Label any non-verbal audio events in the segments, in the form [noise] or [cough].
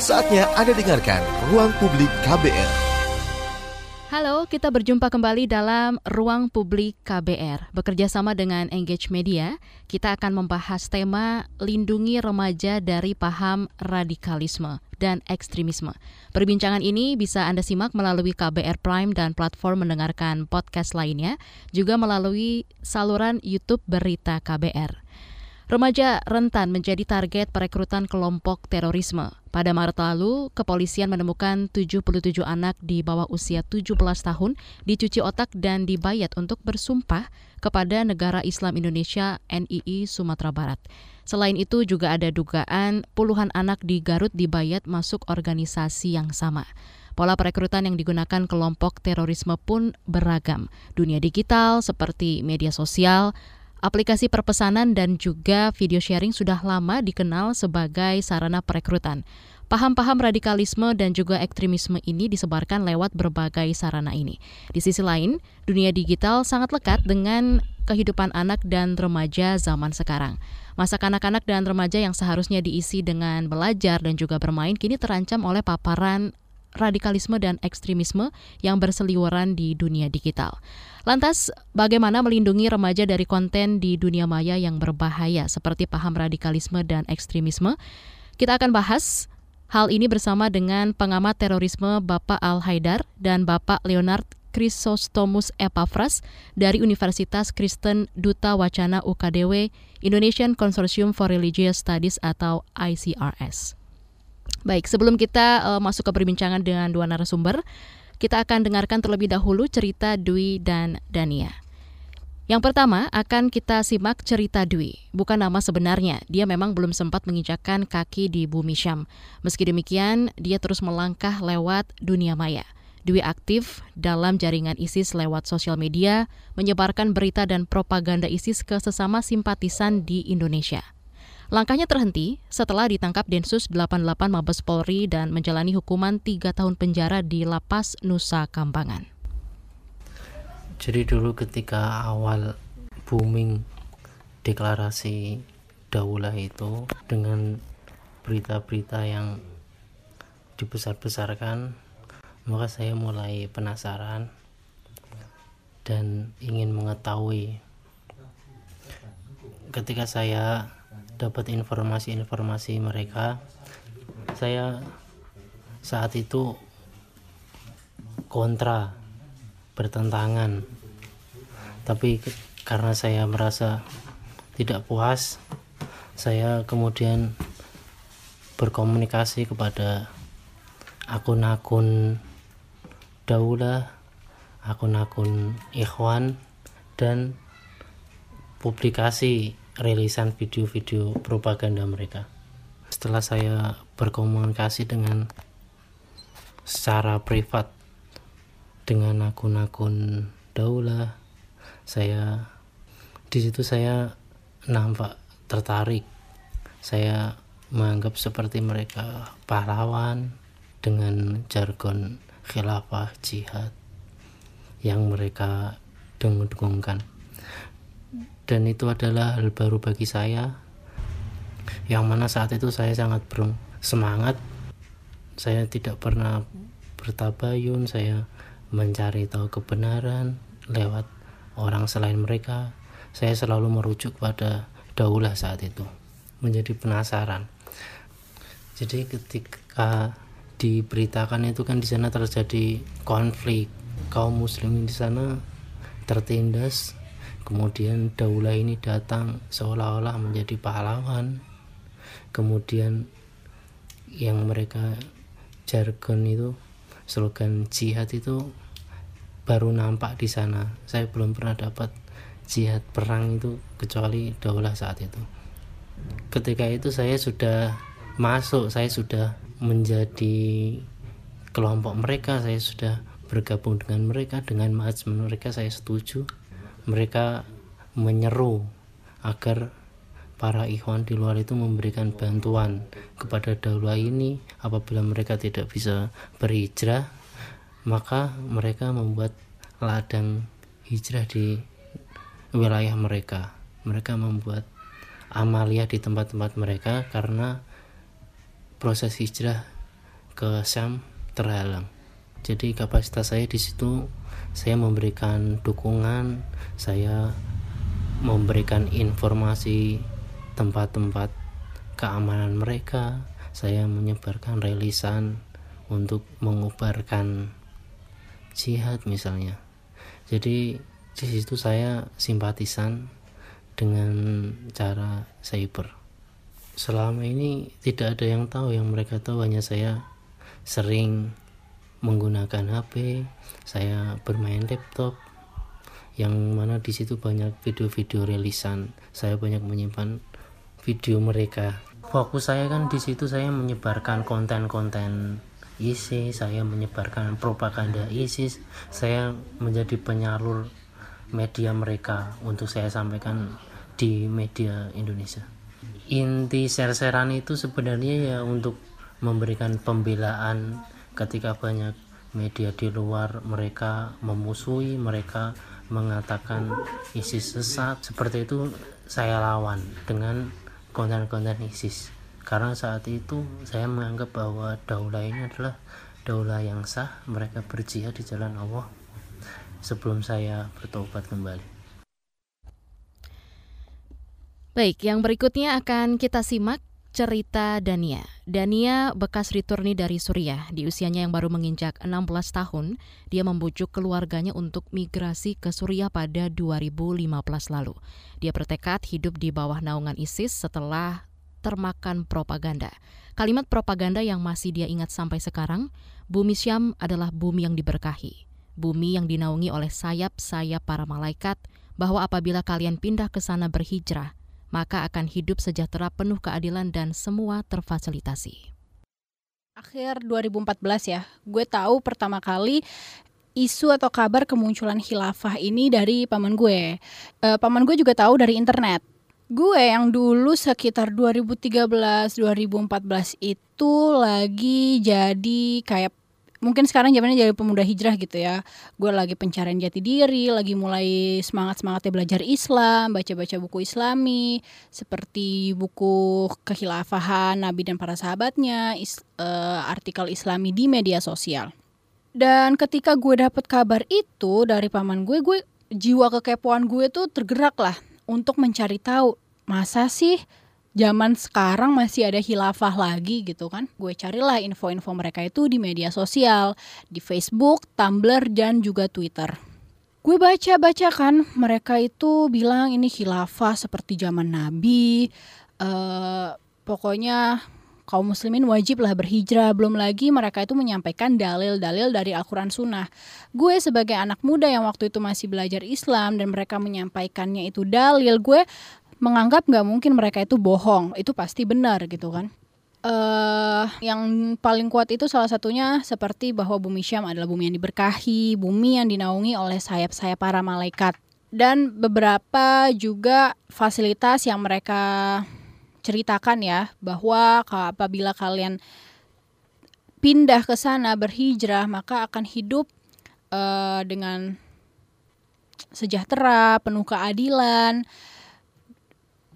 Saatnya Anda dengarkan Ruang Publik KBR. Halo, kita berjumpa kembali dalam Ruang Publik KBR. Bekerja sama dengan Engage Media, kita akan membahas tema Lindungi Remaja dari Paham Radikalisme dan Ekstremisme. Perbincangan ini bisa Anda simak melalui KBR Prime dan platform mendengarkan podcast lainnya, juga melalui saluran YouTube Berita KBR. Remaja rentan menjadi target perekrutan kelompok terorisme. Pada Maret lalu, kepolisian menemukan 77 anak di bawah usia 17 tahun dicuci otak dan dibayat untuk bersumpah kepada Negara Islam Indonesia NII Sumatera Barat. Selain itu juga ada dugaan puluhan anak di Garut dibayat masuk organisasi yang sama. Pola perekrutan yang digunakan kelompok terorisme pun beragam. Dunia digital seperti media sosial, Aplikasi perpesanan dan juga video sharing sudah lama dikenal sebagai sarana perekrutan. Paham-paham radikalisme dan juga ekstremisme ini disebarkan lewat berbagai sarana ini. Di sisi lain, dunia digital sangat lekat dengan kehidupan anak dan remaja zaman sekarang. Masa kanak-kanak dan remaja yang seharusnya diisi dengan belajar dan juga bermain kini terancam oleh paparan radikalisme dan ekstremisme yang berseliweran di dunia digital. Lantas, bagaimana melindungi remaja dari konten di dunia maya yang berbahaya seperti paham radikalisme dan ekstremisme? Kita akan bahas hal ini bersama dengan pengamat terorisme Bapak Al Haidar dan Bapak Leonard Chrysostomus Epaphras dari Universitas Kristen Duta Wacana UKDW Indonesian Consortium for Religious Studies atau ICRS. Baik, sebelum kita uh, masuk ke perbincangan dengan dua narasumber, kita akan dengarkan terlebih dahulu cerita Dwi dan Dania. Yang pertama akan kita simak cerita Dwi. Bukan nama sebenarnya, dia memang belum sempat menginjakkan kaki di bumi Syam. Meski demikian, dia terus melangkah lewat dunia maya. Dwi aktif dalam jaringan ISIS lewat sosial media, menyebarkan berita dan propaganda ISIS ke sesama simpatisan di Indonesia. Langkahnya terhenti setelah ditangkap Densus 88 Mabes Polri dan menjalani hukuman 3 tahun penjara di Lapas Nusa Kambangan. Jadi dulu ketika awal booming deklarasi daulah itu dengan berita-berita yang dibesar-besarkan, maka saya mulai penasaran dan ingin mengetahui ketika saya dapat informasi-informasi mereka. Saya saat itu kontra bertentangan. Tapi karena saya merasa tidak puas saya kemudian berkomunikasi kepada akun-akun daulah akun-akun ikhwan dan publikasi rilisan video-video propaganda mereka. Setelah saya berkomunikasi dengan secara privat dengan akun-akun daulah, saya di situ saya nampak tertarik. Saya menganggap seperti mereka pahlawan dengan jargon khilafah jihad yang mereka dengung-dengungkan dan itu adalah hal baru bagi saya yang mana saat itu saya sangat semangat. Saya tidak pernah bertabayun saya mencari tahu kebenaran lewat orang selain mereka. Saya selalu merujuk pada daulah saat itu menjadi penasaran. Jadi ketika diberitakan itu kan di sana terjadi konflik. Kaum muslimin di sana tertindas kemudian daulah ini datang seolah-olah menjadi pahlawan. Kemudian yang mereka jargon itu slogan jihad itu baru nampak di sana. Saya belum pernah dapat jihad perang itu kecuali daulah saat itu. Ketika itu saya sudah masuk saya sudah menjadi kelompok mereka saya sudah bergabung dengan mereka dengan mazmun mereka saya setuju mereka menyeru agar para ikhwan di luar itu memberikan bantuan kepada daulah ini apabila mereka tidak bisa berhijrah maka mereka membuat ladang hijrah di wilayah mereka mereka membuat amalia di tempat-tempat mereka karena proses hijrah ke Syam terhalang. Jadi kapasitas saya di situ saya memberikan dukungan, saya memberikan informasi tempat-tempat keamanan mereka, saya menyebarkan relisan untuk mengubarkan jihad misalnya. Jadi di situ saya simpatisan dengan cara cyber. Selama ini tidak ada yang tahu, yang mereka tahu hanya saya sering menggunakan HP, saya bermain laptop, yang mana di situ banyak video-video rilisan. Saya banyak menyimpan video mereka. Fokus saya kan di situ saya menyebarkan konten-konten ISIS, saya menyebarkan propaganda ISIS, saya menjadi penyalur media mereka untuk saya sampaikan di media Indonesia. Inti ser-seran itu sebenarnya ya untuk memberikan pembelaan ketika banyak media di luar mereka memusuhi mereka mengatakan ISIS sesat. Seperti itu saya lawan dengan konten-konten ISIS. Karena saat itu saya menganggap bahwa daulah ini adalah daulah yang sah. Mereka berjihad di jalan Allah sebelum saya bertobat kembali. Baik, yang berikutnya akan kita simak cerita Dania. Dania bekas returni dari Suriah. Di usianya yang baru menginjak 16 tahun, dia membujuk keluarganya untuk migrasi ke Suriah pada 2015 lalu. Dia bertekad hidup di bawah naungan ISIS setelah termakan propaganda. Kalimat propaganda yang masih dia ingat sampai sekarang, bumi Syam adalah bumi yang diberkahi. Bumi yang dinaungi oleh sayap-sayap para malaikat, bahwa apabila kalian pindah ke sana berhijrah, maka akan hidup sejahtera penuh keadilan dan semua terfasilitasi. Akhir 2014 ya, gue tahu pertama kali isu atau kabar kemunculan khilafah ini dari paman gue. E, paman gue juga tahu dari internet gue yang dulu sekitar 2013-2014 itu lagi jadi kayak mungkin sekarang zamannya jadi pemuda hijrah gitu ya. Gue lagi pencarian jati diri, lagi mulai semangat-semangatnya belajar Islam, baca-baca buku Islami seperti buku Kekhilafahan Nabi dan para sahabatnya, is, uh, artikel Islami di media sosial. Dan ketika gue dapet kabar itu dari paman gue, gue jiwa kekepoan gue tuh tergerak lah untuk mencari tahu masa sih zaman sekarang masih ada hilafah lagi gitu kan. Gue carilah info-info mereka itu di media sosial di Facebook, Tumblr dan juga Twitter. Gue baca-baca kan mereka itu bilang ini hilafah seperti zaman Nabi uh, pokoknya kaum muslimin wajib lah berhijrah. Belum lagi mereka itu menyampaikan dalil-dalil dari Al-Quran Sunnah. Gue sebagai anak muda yang waktu itu masih belajar Islam dan mereka menyampaikannya itu dalil gue menganggap nggak mungkin mereka itu bohong itu pasti benar gitu kan uh, yang paling kuat itu salah satunya seperti bahwa bumi Syam adalah bumi yang diberkahi, bumi yang dinaungi oleh sayap-sayap para malaikat. Dan beberapa juga fasilitas yang mereka ceritakan ya, bahwa apabila kalian pindah ke sana berhijrah, maka akan hidup uh, dengan sejahtera, penuh keadilan,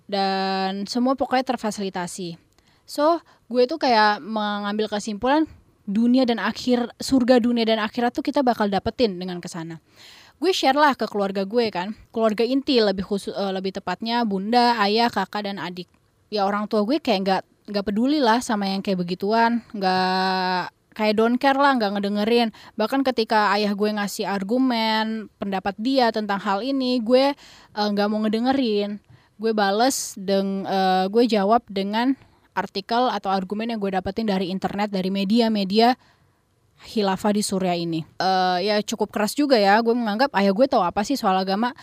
dan semua pokoknya terfasilitasi. So, gue tuh kayak mengambil kesimpulan dunia dan akhir surga dunia dan akhirat tuh kita bakal dapetin dengan ke sana. Gue share lah ke keluarga gue kan, keluarga inti lebih khusus uh, lebih tepatnya bunda, ayah, kakak dan adik. Ya orang tua gue kayak nggak nggak peduli lah sama yang kayak begituan, nggak kayak don't care lah nggak ngedengerin bahkan ketika ayah gue ngasih argumen pendapat dia tentang hal ini gue eh, nggak uh, mau ngedengerin gue bales deng uh, gue jawab dengan artikel atau argumen yang gue dapetin dari internet dari media-media hilafah di Surya ini. Uh, ya cukup keras juga ya, gue menganggap ayah gue tahu apa sih soal agama.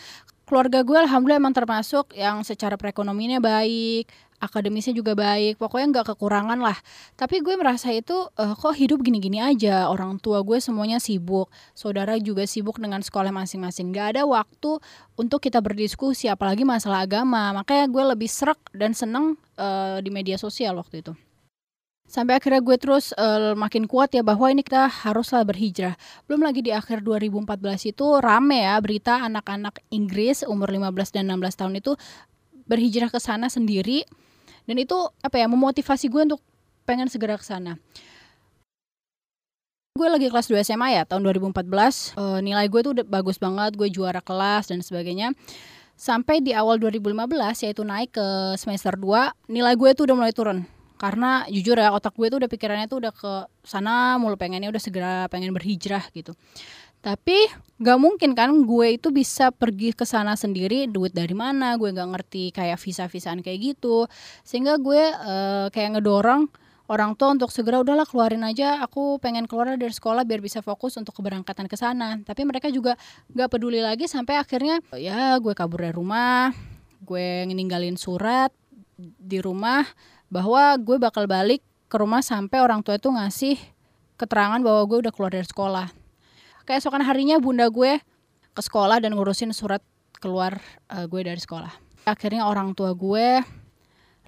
Keluarga gue alhamdulillah emang termasuk yang secara perekonomiannya baik, akademisnya juga baik pokoknya nggak kekurangan lah. Tapi gue merasa itu uh, kok hidup gini-gini aja? Orang tua gue semuanya sibuk saudara juga sibuk dengan sekolah masing-masing. Nggak ada waktu untuk kita berdiskusi apalagi masalah agama. Makanya gue lebih serak dan seneng uh, di media sosial waktu itu. Sampai akhirnya gue terus uh, makin kuat ya bahwa ini kita haruslah berhijrah. Belum lagi di akhir 2014 itu rame ya berita anak-anak Inggris umur 15 dan 16 tahun itu berhijrah ke sana sendiri dan itu apa ya memotivasi gue untuk pengen segera ke sana. Gue lagi kelas 2 SMA ya tahun 2014 uh, nilai gue tuh udah bagus banget gue juara kelas dan sebagainya. Sampai di awal 2015 yaitu naik ke semester 2 nilai gue tuh udah mulai turun. Karena jujur ya otak gue tuh udah pikirannya tuh udah ke sana mulu pengennya udah segera pengen berhijrah gitu tapi gak mungkin kan gue itu bisa pergi ke sana sendiri duit dari mana gue gak ngerti kayak visa visaan kayak gitu. Sehingga gue uh, kayak ngedorong orang tua untuk segera udahlah keluarin aja aku pengen keluar dari sekolah biar bisa fokus untuk keberangkatan ke sana. Tapi mereka juga nggak peduli lagi sampai akhirnya ya gue kabur dari rumah gue ninggalin surat di rumah bahwa gue bakal balik ke rumah sampai orang tua itu ngasih keterangan bahwa gue udah keluar dari sekolah keesokan harinya bunda gue ke sekolah dan ngurusin surat keluar uh, gue dari sekolah. Akhirnya orang tua gue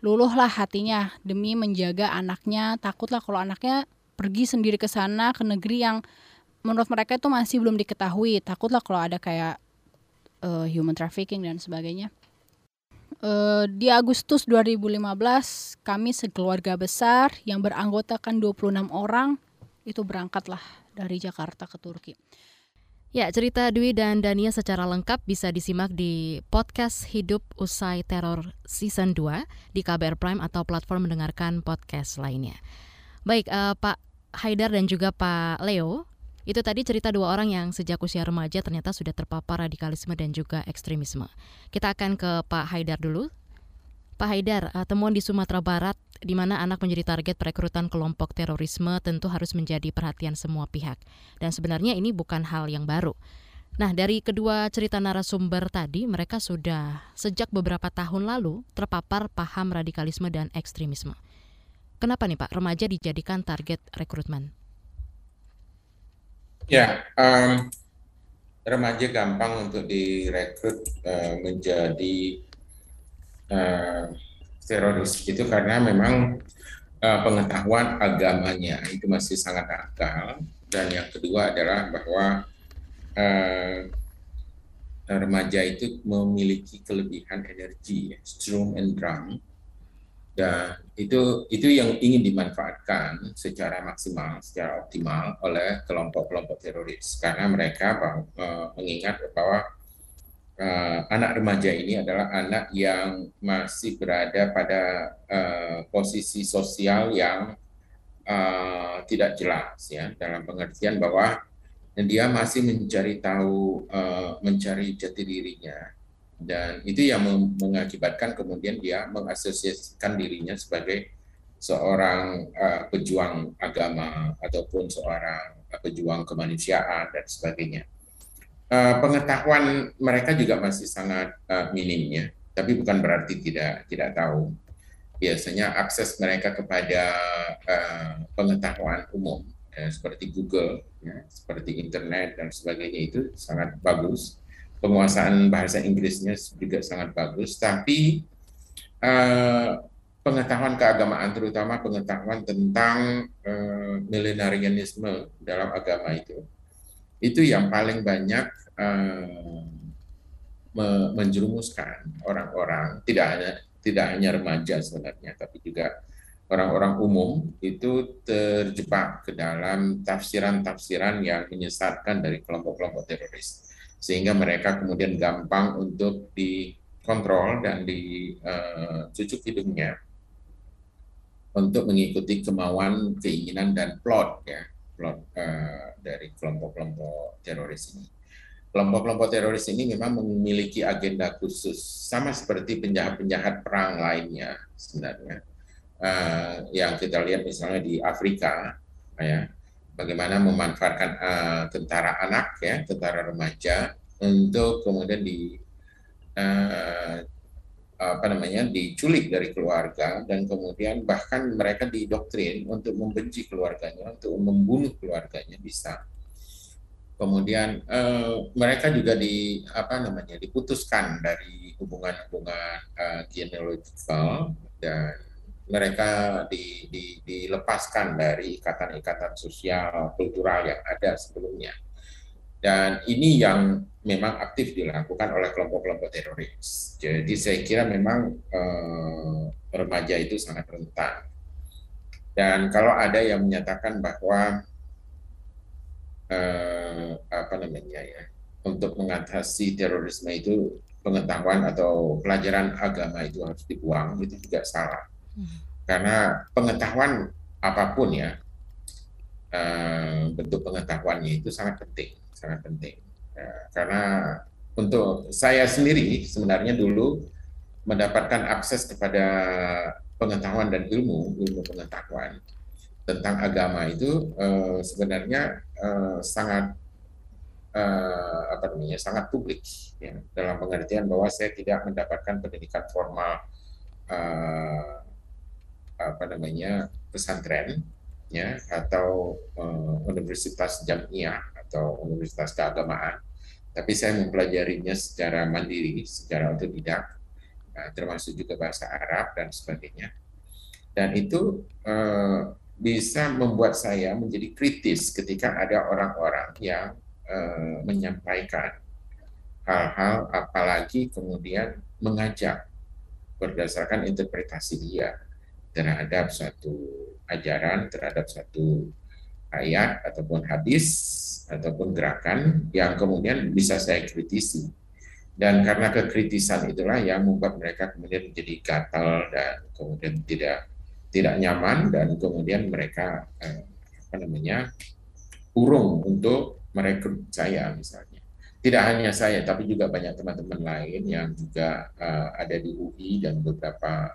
luluhlah hatinya demi menjaga anaknya. Takutlah kalau anaknya pergi sendiri ke sana ke negeri yang menurut mereka itu masih belum diketahui. Takutlah kalau ada kayak uh, human trafficking dan sebagainya. Uh, di Agustus 2015 kami sekeluarga besar yang beranggotakan 26 orang itu berangkatlah dari Jakarta ke Turki Ya, cerita Dwi dan Dania secara lengkap bisa disimak di podcast Hidup Usai Teror Season 2 di KBR Prime atau platform mendengarkan podcast lainnya. Baik, uh, Pak Haidar dan juga Pak Leo, itu tadi cerita dua orang yang sejak usia remaja ternyata sudah terpapar radikalisme dan juga ekstremisme. Kita akan ke Pak Haidar dulu. Pak Haidar, uh, temuan di Sumatera Barat di mana anak menjadi target perekrutan kelompok terorisme tentu harus menjadi perhatian semua pihak. Dan sebenarnya ini bukan hal yang baru. Nah, dari kedua cerita narasumber tadi, mereka sudah sejak beberapa tahun lalu terpapar paham radikalisme dan ekstremisme. Kenapa nih Pak, remaja dijadikan target rekrutmen? Ya, um, remaja gampang untuk direkrut uh, menjadi uh, teroris itu karena memang uh, pengetahuan agamanya itu masih sangat akal. Dan yang kedua adalah bahwa uh, remaja itu memiliki kelebihan energi ya, strum and drum. Dan itu itu yang ingin dimanfaatkan secara maksimal secara optimal oleh kelompok-kelompok teroris. Karena mereka uh, mengingat bahwa uh, anak remaja ini adalah anak yang masih berada pada uh, posisi sosial yang uh, tidak jelas ya dalam pengertian bahwa dia masih mencari tahu uh, mencari jati dirinya. Dan itu yang mengakibatkan kemudian dia mengasosiasikan dirinya sebagai seorang uh, pejuang agama ataupun seorang pejuang kemanusiaan dan sebagainya uh, pengetahuan mereka juga masih sangat uh, minim ya, tapi bukan berarti tidak tidak tahu. Biasanya akses mereka kepada uh, pengetahuan umum ya, seperti Google, ya, seperti internet dan sebagainya itu sangat bagus. Penguasaan bahasa Inggrisnya juga sangat bagus, tapi uh, pengetahuan keagamaan, terutama pengetahuan tentang uh, millenarianisme dalam agama itu itu yang paling banyak uh, menjerumuskan orang-orang tidak hanya tidak hanya remaja sebenarnya tapi juga orang-orang umum itu terjebak ke dalam tafsiran-tafsiran yang menyesatkan dari kelompok-kelompok teroris. Sehingga mereka kemudian gampang untuk dikontrol dan dicucuk uh, hidungnya. Untuk mengikuti kemauan, keinginan dan plot ya uh, dari kelompok-kelompok teroris ini. Kelompok-kelompok teroris ini memang memiliki agenda khusus, sama seperti penjahat-penjahat perang lainnya sebenarnya. Uh, yang kita lihat misalnya di Afrika, ya, bagaimana memanfaatkan uh, tentara anak, ya, tentara remaja, untuk kemudian di apa namanya diculik dari keluarga dan kemudian bahkan mereka didoktrin untuk membenci keluarganya untuk membunuh keluarganya bisa. Kemudian eh, mereka juga di apa namanya diputuskan dari hubungan-hubungan eh, genealogical dan mereka di, di, dilepaskan dari ikatan-ikatan sosial kultural yang ada sebelumnya dan ini yang memang aktif dilakukan oleh kelompok-kelompok teroris. Jadi saya kira memang eh, remaja itu sangat rentan. Dan kalau ada yang menyatakan bahwa uh, apa namanya ya untuk mengatasi terorisme itu pengetahuan atau pelajaran agama itu harus dibuang itu juga salah karena pengetahuan apa pun ya uh, bentuk pengetahuannya itu sangat penting sangat penting. Uh, karena untuk saya sendiri sebenarnya dulu mendapatkan akses kepada pengetahuan dan ilmu ilmu pengetahuan tentang agama itu uh, sebenarnya uh, sangat uh, apa namanya sangat publik ya, dalam pengertian bahwa saya tidak mendapatkan pendidikan formal uh, apa namanya pesantren ya atau uh, universitas jamiah atau universitas keagamaan. Tapi saya mempelajarinya secara mandiri secara otodidak uh, termasuk juga bahasa Arab dan sebagainya. Dan itu uh, bisa membuat saya menjadi kritis ketika ada orang-orang yang Eh, menyampaikan hal-hal apalagi kemudian mengajak berdasarkan interpretasi dia terhadap suatu ajaran, terhadap suatu ayat ataupun hadis ataupun gerakan yang kemudian bisa saya kritisi. Dan karena kekritisan itulah yang membuat mereka kemudian menjadi gatal dan kemudian tidak tidak nyaman dan kemudian mereka eh, apa namanya urung untuk merekrut saya misalnya. Tidak hanya saya, tapi juga banyak teman-teman lain yang juga uh, ada di UI dan beberapa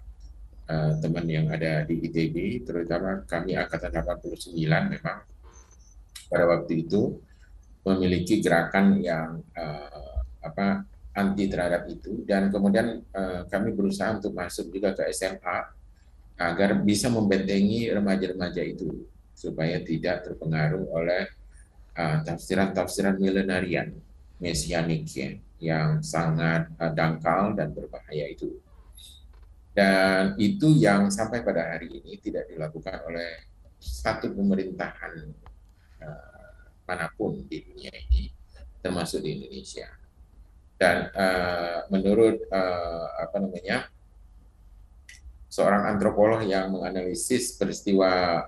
uh, teman yang ada di ITB, terutama kami angkatan 89 memang pada waktu itu memiliki gerakan yang uh, apa anti terhadap itu dan kemudian uh, kami berusaha untuk masuk juga ke SMA agar bisa membentengi remaja-remaja itu supaya tidak terpengaruh oleh Ah, tafsiran-tafsiran uh, milenarian mesianik ya, yang sangat uh, dangkal dan berbahaya itu. Dan itu yang sampai pada hari ini tidak dilakukan oleh satu pemerintahan uh, mana pun di dunia ini, termasuk di Indonesia. Dan uh, menurut uh, apa namanya seorang antropolog yang menganalisis peristiwa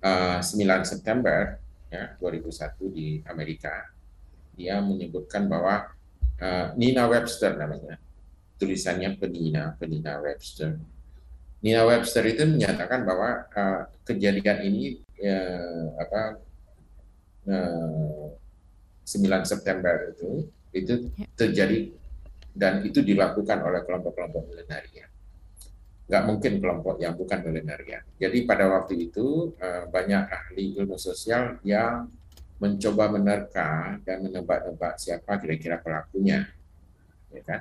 uh, 9 September ya 2001 di Amerika dia menyebutkan bahwa uh, Nina Webster namanya tulisannya Penina Penina Webster Nina Webster itu menyatakan bahwa uh, kejadian ini uh, apa 9 September itu itu ya. terjadi dan itu dilakukan oleh kelompok-kelompok milenial nggak mungkin kelompok yang bukan millenarian. Jadi pada waktu itu eh, banyak ahli ilmu sosial yang mencoba menerka dan menebak-nebak siapa kira-kira pelakunya, ya kan?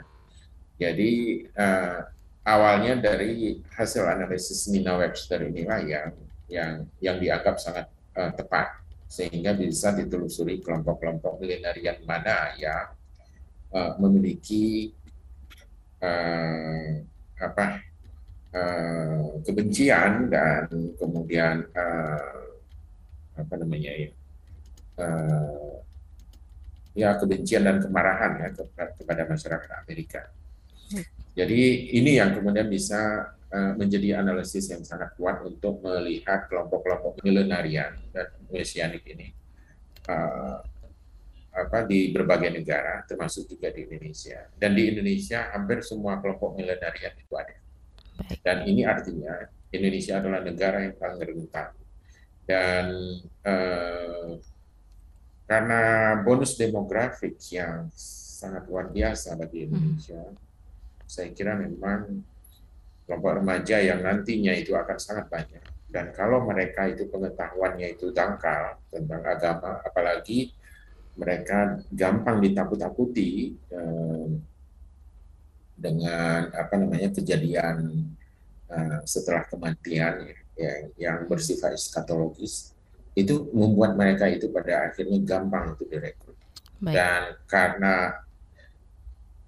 Jadi uh, awalnya dari hasil analisis Nina Webster inilah yang yang yang dianggap sangat uh, tepat sehingga bisa ditelusuri kelompok-kelompok millenarian mana yang uh, memiliki uh, apa uh, kebencian dan kemudian uh, apa namanya ya uh, ya kebencian dan kemarahan ya kepada masyarakat Amerika. Jadi ini yang kemudian bisa menjadi analisis yang sangat kuat untuk melihat kelompok-kelompok milenarian dan mesianik ini uh, apa di berbagai negara termasuk juga di Indonesia dan di Indonesia hampir semua kelompok milenarian itu ada dan ini artinya Indonesia adalah negara yang paling rentan. Dan eh, karena bonus demografik yang sangat luar biasa bagi hmm. Indonesia, hmm. saya kira memang kelompok remaja yang nantinya itu akan sangat banyak. Dan kalau mereka itu pengetahuannya itu dangkal tentang agama, apalagi mereka gampang ditakut-takuti eh, dengan apa namanya kejadian uh, setelah kematian ya, yang bersifat eskatologis itu membuat mereka itu pada akhirnya gampang untuk direkrut Baik. dan karena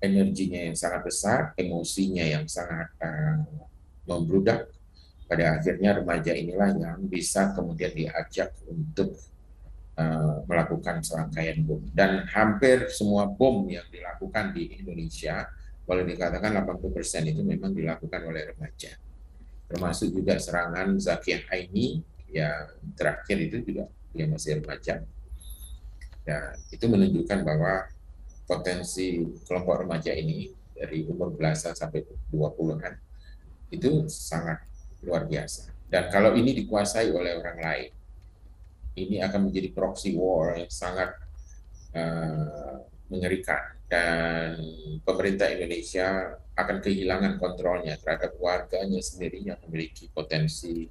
energinya yang sangat besar emosinya yang sangat uh, membludak pada akhirnya remaja inilah yang bisa kemudian diajak untuk uh, melakukan serangkaian bom dan hampir semua bom yang dilakukan di Indonesia boleh dikatakan 80% itu memang dilakukan oleh remaja. Termasuk juga serangan Zakiyah Aini yang terakhir itu juga dia masih remaja. Dan itu menunjukkan bahwa potensi kelompok remaja ini dari umur belasan sampai 20-an itu sangat luar biasa. Dan kalau ini dikuasai oleh orang lain, ini akan menjadi proxy war yang sangat uh, mengerikan dan pemerintah Indonesia akan kehilangan kontrolnya terhadap warganya sendiri yang memiliki potensi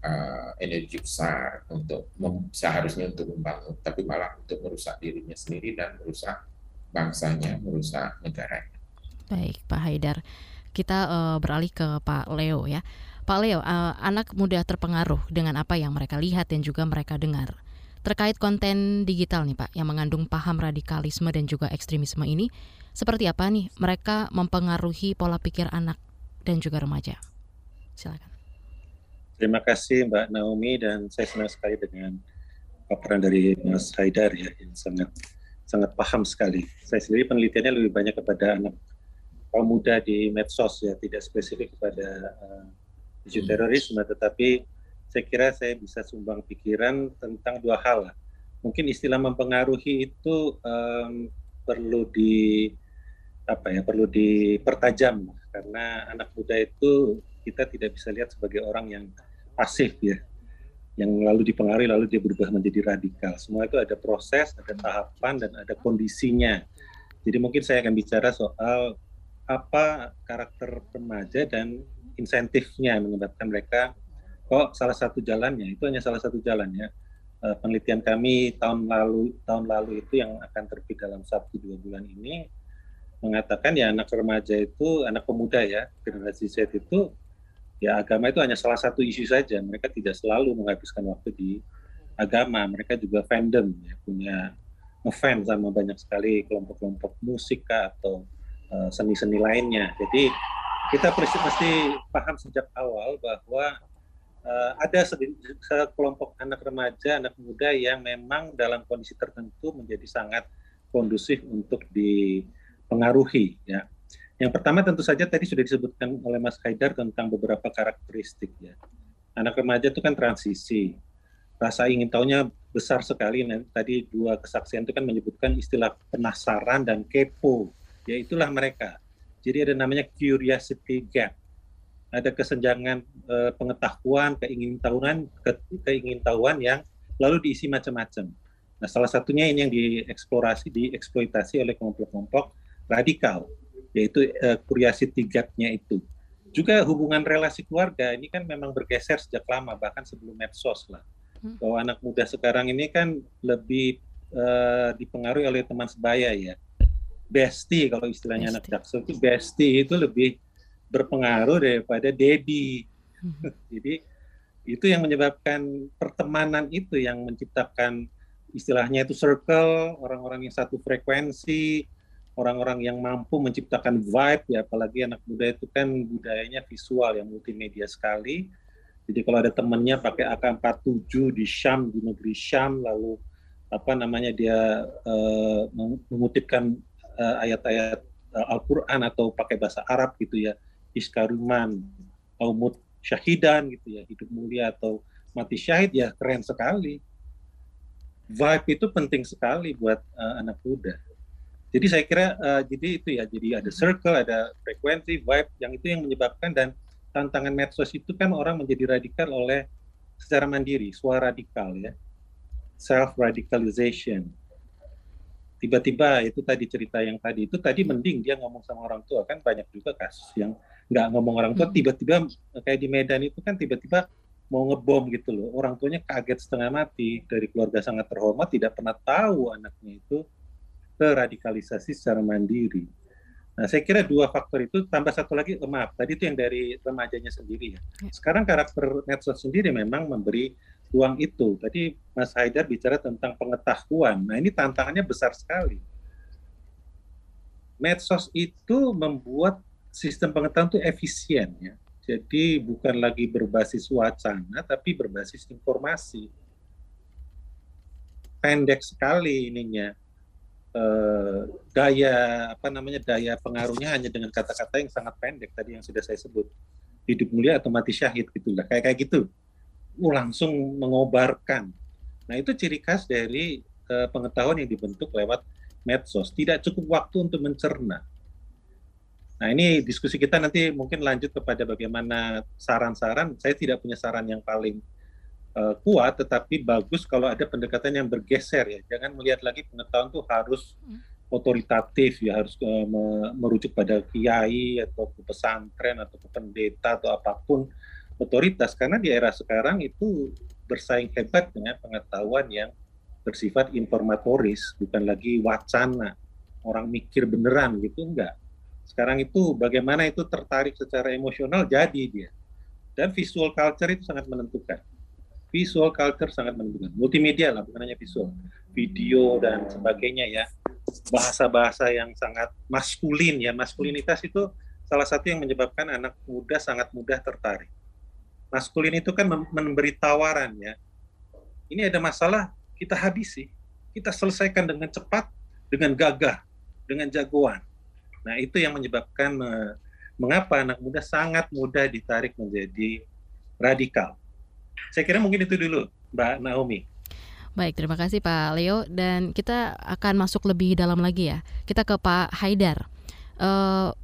uh, energi besar untuk seharusnya untuk membangun, tapi malah untuk merusak dirinya sendiri dan merusak bangsanya, merusak negaranya. Baik, Pak Haidar. Kita uh, beralih ke Pak Leo ya. Pak Leo, uh, anak muda terpengaruh dengan apa yang mereka lihat dan juga mereka dengar. Terkait konten digital nih Pak, yang mengandung paham radikalisme dan juga ekstremisme ini, seperti apa nih mereka mempengaruhi pola pikir anak dan juga remaja? Silakan. Terima kasih Mbak Naomi dan saya senang sekali dengan paparan dari Mas Haidar ya yang sangat sangat paham sekali. Saya sendiri penelitiannya lebih banyak kepada anak kaum muda di medsos ya, tidak spesifik kepada uh, isu hmm. terorisme, tetapi saya kira saya bisa sumbang pikiran tentang dua hal. Mungkin istilah mempengaruhi itu um, perlu di apa ya perlu dipertajam karena anak muda itu kita tidak bisa lihat sebagai orang yang pasif ya yang lalu dipengaruhi lalu dia berubah menjadi radikal. Semua itu ada proses ada tahapan dan ada kondisinya. Jadi mungkin saya akan bicara soal apa karakter remaja dan insentifnya menyebabkan mereka. Kok salah satu jalannya? Itu hanya salah satu jalannya uh, penelitian kami tahun lalu tahun lalu itu yang akan terbit dalam satu dua bulan ini mengatakan ya anak remaja itu anak pemuda ya generasi Z itu ya agama itu hanya salah satu isu saja mereka tidak selalu menghabiskan waktu di agama mereka juga fandom ya punya ngefans sama banyak sekali kelompok-kelompok musik atau uh, seni-seni lainnya jadi kita mesti paham sejak awal bahwa uh, ada sekelompok anak remaja, anak muda yang memang dalam kondisi tertentu menjadi sangat kondusif untuk dipengaruhi. Ya. Yang pertama tentu saja tadi sudah disebutkan oleh Mas Haidar tentang beberapa karakteristik. Ya. Anak remaja itu kan transisi, rasa ingin tahunya besar sekali. Nah, tadi dua kesaksian itu kan menyebutkan istilah penasaran dan kepo. Ya itulah mereka. Jadi ada namanya curiosity gap ada kesenjangan uh, pengetahuan, keingintahuan, ke, keingintahuan yang lalu diisi macam-macam. Nah, salah satunya ini yang dieksplorasi, dieksploitasi oleh kelompok-kelompok radikal, yaitu uh, curiosity gap-nya itu. Juga hubungan relasi keluarga ini kan memang bergeser sejak lama, bahkan sebelum medsos lah. Hmm. Bahwa anak muda sekarang ini kan lebih uh, dipengaruhi oleh teman sebaya ya. Bestie kalau istilahnya bestie. anak jaksel itu bestie itu lebih berpengaruh daripada Dedi. Hmm. [laughs] Jadi itu yang menyebabkan pertemanan itu yang menciptakan istilahnya itu circle, orang-orang yang satu frekuensi, orang-orang yang mampu menciptakan vibe ya apalagi anak muda itu kan budayanya visual yang multimedia sekali. Jadi kalau ada temannya pakai AK47 di Syam di negeri Syam lalu apa namanya dia uh, mengutipkan uh, ayat-ayat uh, Al-Qur'an atau pakai bahasa Arab gitu ya iskaruman atau mut syahidan gitu ya hidup mulia atau mati syahid ya keren sekali vibe itu penting sekali buat uh, anak muda jadi saya kira uh, jadi itu ya jadi ada circle ada frekuensi vibe yang itu yang menyebabkan dan tantangan medsos itu kan orang menjadi radikal oleh secara mandiri suara radikal ya. Self radicalization. Tiba-tiba itu tadi cerita yang tadi itu tadi mending dia ngomong sama orang tua kan banyak juga kasus yang nggak ngomong orang tua hmm. tiba-tiba kayak di Medan itu kan tiba-tiba mau ngebom gitu loh. Orang tuanya kaget setengah mati dari keluarga sangat terhormat tidak pernah tahu anaknya itu teradikalisasi secara mandiri nah saya kira dua faktor itu tambah satu lagi oh, maaf tadi itu yang dari remajanya sendiri ya, ya. sekarang karakter medsos sendiri memang memberi ruang itu tadi Mas Haidar bicara tentang pengetahuan nah ini tantangannya besar sekali medsos itu membuat sistem pengetahuan itu efisien ya. Jadi bukan lagi berbasis wacana tapi berbasis informasi. Pendek sekali ininya. Eh, daya apa namanya daya pengaruhnya hanya dengan kata-kata yang sangat pendek tadi yang sudah saya sebut hidup mulia atau mati syahid gitulah kayak kayak gitu uh, langsung mengobarkan nah itu ciri khas dari uh, pengetahuan yang dibentuk lewat medsos. Tidak cukup waktu untuk mencerna. Nah ini diskusi kita nanti mungkin lanjut kepada bagaimana saran-saran. Saya tidak punya saran yang paling uh, kuat, tetapi bagus kalau ada pendekatan yang bergeser ya. Jangan melihat lagi pengetahuan itu harus otoritatif ya harus uh, merujuk pada kiai atau ke pesantren atau ke pendeta atau apa pun otoritas. Karena di era sekarang itu bersaing hebat dengan pengetahuan yang bersifat informatoris bukan lagi wacana. Orang mikir beneran gitu enggak. Sekarang itu bagaimana itu tertarik secara emosional jadi dia. Dan visual culture itu sangat menentukan visual culture sangat menentukan. Multimedia lah bukan hanya visual. Video dan sebagainya ya. Bahasa-bahasa yang sangat maskulin ya. Maskulinitas itu salah satu yang menyebabkan anak muda sangat mudah tertarik. Maskulin itu kan memberi tawaran ya. Ini ada masalah kita habisi. Kita selesaikan dengan cepat dengan gagah dengan jagoan. Nah itu yang menyebabkan mengapa anak muda sangat mudah ditarik menjadi radikal saya kira mungkin itu dulu Mbak Naomi Baik, terima kasih Pak Leo dan kita akan masuk lebih dalam lagi ya. Kita ke Pak Haidar. Uh,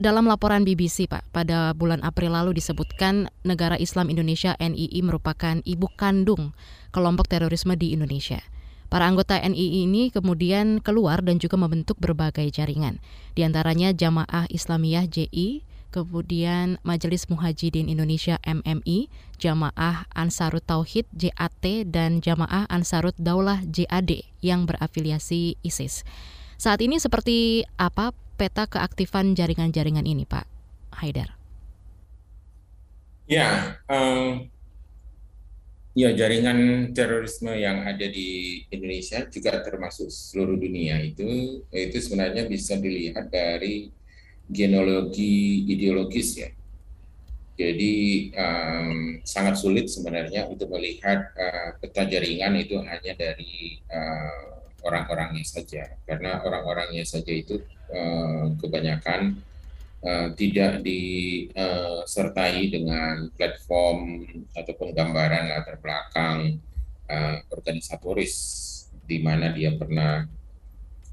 dalam laporan BBC Pak, pada bulan April lalu disebutkan negara Islam Indonesia NII merupakan ibu kandung kelompok terorisme di Indonesia. Para anggota NII ini kemudian keluar dan juga membentuk berbagai jaringan, di antaranya Jamaah Islamiyah JI, kemudian Majelis Muhajidin Indonesia MMI, Jamaah Ansarut Tauhid JAT dan Jamaah Ansarut Daulah JAD yang berafiliasi ISIS. Saat ini seperti apa peta keaktifan jaringan-jaringan ini, Pak Haidar? Ya, um, ya jaringan terorisme yang ada di Indonesia juga termasuk seluruh dunia itu itu sebenarnya bisa dilihat dari genealogi ideologis ya. Jadi um, sangat sulit sebenarnya untuk melihat uh, peta jaringan itu hanya dari uh, orang-orangnya saja, karena orang-orangnya saja itu uh, kebanyakan uh, tidak disertai dengan platform ataupun gambaran latar belakang uh, organisatoris di mana dia pernah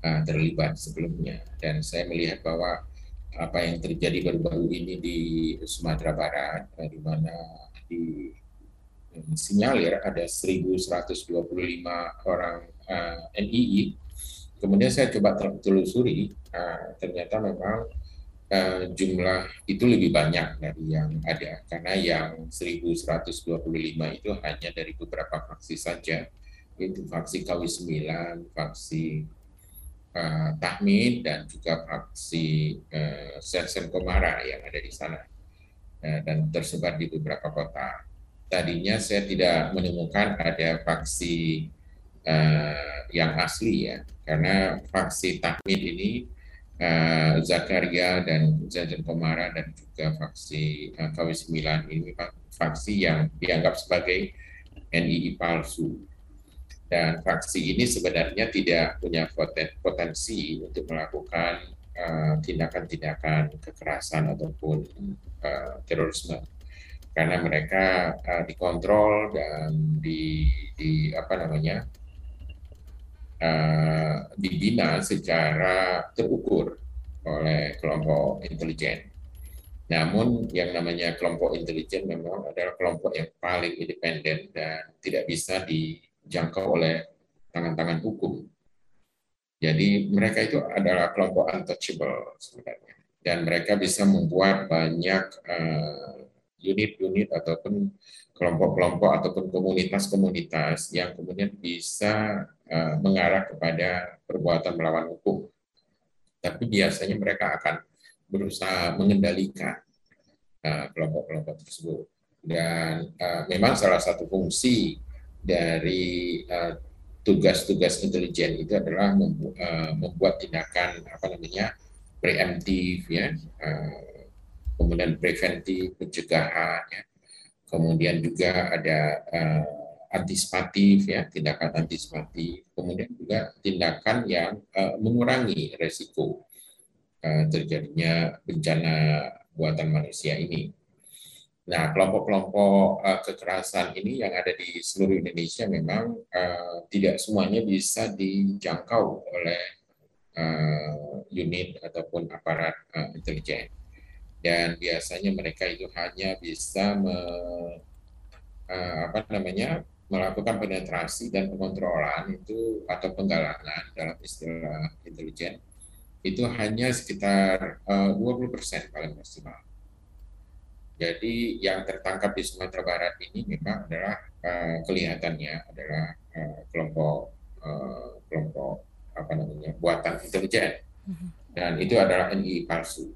uh, terlibat sebelumnya. Dan saya melihat bahwa apa yang terjadi baru-baru ini di Sumatera Barat, eh, di mana di sinyalir ada 1.125 orang uh, eh, NII. Kemudian saya coba telusuri, uh, ternyata memang uh, jumlah itu lebih banyak dari yang ada, karena yang 1.125 itu hanya dari beberapa faksi saja, itu faksi KW9, faksi uh, Tahmid dan juga faksi uh, Sersen Komara yang ada di sana. Uh, dan tersebar di beberapa kota. Tadinya saya tidak menemukan ada faksi uh, yang asli ya, karena faksi Tahmid ini uh, Zakaria dan Sersen Komara dan juga faksi uh, KW9 ini faksi yang dianggap sebagai NII palsu dan fraksi ini sebenarnya tidak punya potensi untuk melakukan eh, tindakan-tindakan uh, kekerasan ataupun uh, terorisme karena mereka uh, dikontrol dan di, di apa namanya uh, dibina secara terukur oleh kelompok intelijen. Namun yang namanya kelompok intelijen memang adalah kelompok yang paling independen dan tidak bisa di dijangkau oleh tangan-tangan hukum. Jadi mereka itu adalah kelompok untouchable sebenarnya. Dan mereka bisa membuat banyak eh, unit-unit uh, ataupun kelompok-kelompok ataupun komunitas-komunitas yang kemudian bisa uh, mengarah kepada perbuatan melawan hukum. Tapi biasanya mereka akan berusaha mengendalikan eh, kelompok-kelompok uh, tersebut. Dan uh, memang salah satu fungsi dari uh, tugas-tugas intelijen itu adalah membu uh, membuat tindakan apa namanya preemptif ya uh, kemudian preventif pencegahan ya. Kemudian juga ada uh, antisipatif ya tindakan antisipatif. Kemudian juga tindakan yang uh, mengurangi resiko uh, terjadinya bencana buatan manusia ini Nah, kelompok-kelompok uh, kekerasan ini yang ada di seluruh Indonesia memang uh, tidak semuanya bisa dijangkau oleh uh, unit ataupun aparat uh, intelijen. Dan biasanya mereka itu hanya bisa me, uh, apa namanya melakukan penetrasi dan pengontrolan itu atau penggalangan dalam istilah intelijen itu hanya sekitar uh, 20% paling maksimal jadi yang tertangkap di Sumatera Barat ini memang adalah uh, kelihatannya adalah uh, kelompok uh, kelompok apa namanya buatan intelijen mm-hmm. dan itu adalah NII palsu.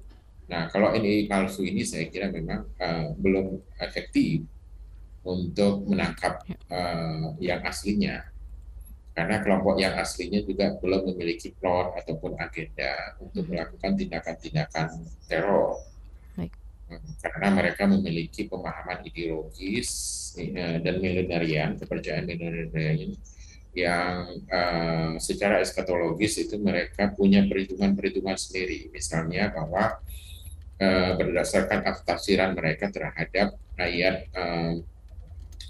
Nah kalau NII palsu ini saya kira memang uh, belum efektif untuk menangkap uh, yang aslinya karena kelompok yang aslinya juga belum memiliki plot ataupun agenda untuk mm-hmm. melakukan tindakan-tindakan teror karena mereka memiliki pemahaman ideologis eh, dan millenarian, kepercayaan millenarian yang uh, secara eskatologis itu mereka punya perhitungan-perhitungan sendiri. Misalnya bahwa uh, berdasarkan tafsiran mereka terhadap ayat uh,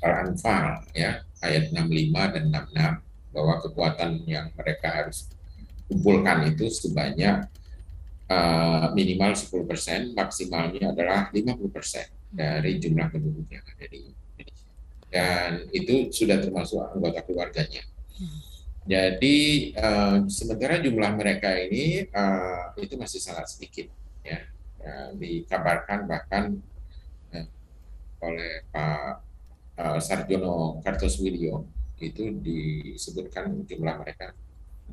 Al-Anfal ya, ayat 65 dan 66 bahwa kekuatan yang mereka harus kumpulkan itu sebanyak uh, minimal 10%, maksimalnya adalah 50% dari jumlah penduduk yang ada di Indonesia. Dan itu sudah termasuk anggota keluarganya. Jadi uh, sementara jumlah mereka ini uh, itu masih sangat sedikit, ya. Uh, dikabarkan bahkan uh, oleh Pak uh, Sarjono Kartosuwiryo itu disebutkan jumlah mereka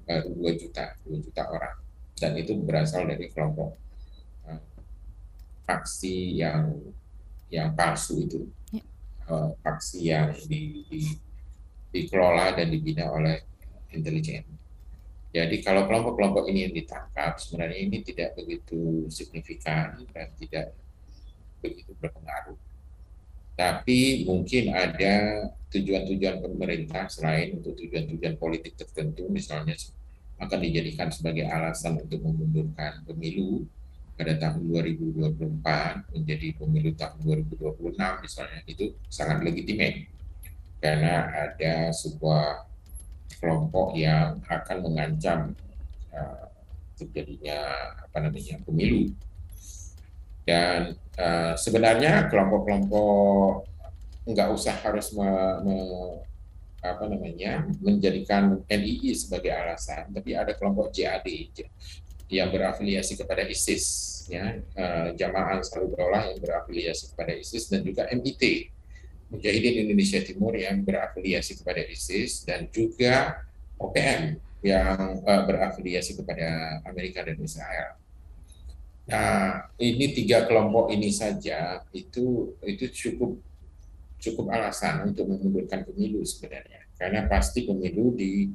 baru 2 juta, 2 juta orang dan itu berasal dari kelompok uh, faksi yang yang palsu itu ya. uh, faksi yang di, di, dikelola dan dibina oleh intelijen. Jadi kalau kelompok-kelompok ini yang ditangkap sebenarnya ini tidak begitu signifikan dan tidak begitu berpengaruh. Tapi mungkin ada tujuan-tujuan pemerintah selain untuk tujuan-tujuan politik tertentu, misalnya akan dijadikan sebagai alasan untuk memundurkan pemilu pada tahun 2024 menjadi pemilu tahun 2026 misalnya. Itu sangat legitimate karena ada sebuah kelompok yang akan mengancam uh, terjadinya apa namanya pemilu. Dan uh, sebenarnya kelompok-kelompok nggak usah harus me, me, apa namanya menjadikan NII sebagai alasan, tapi ada kelompok JAD yang berafiliasi kepada ISIS, ya uh, jamaah Ansarullah yang berafiliasi kepada ISIS dan juga MIT Mujahidin Indonesia Timur yang berafiliasi kepada ISIS dan juga OPM yang uh, berafiliasi kepada Amerika dan Israel. Nah, ini tiga kelompok ini saja itu itu cukup cukup alasan untuk memundurkan pemilu sebenarnya. Karena pasti pemilu di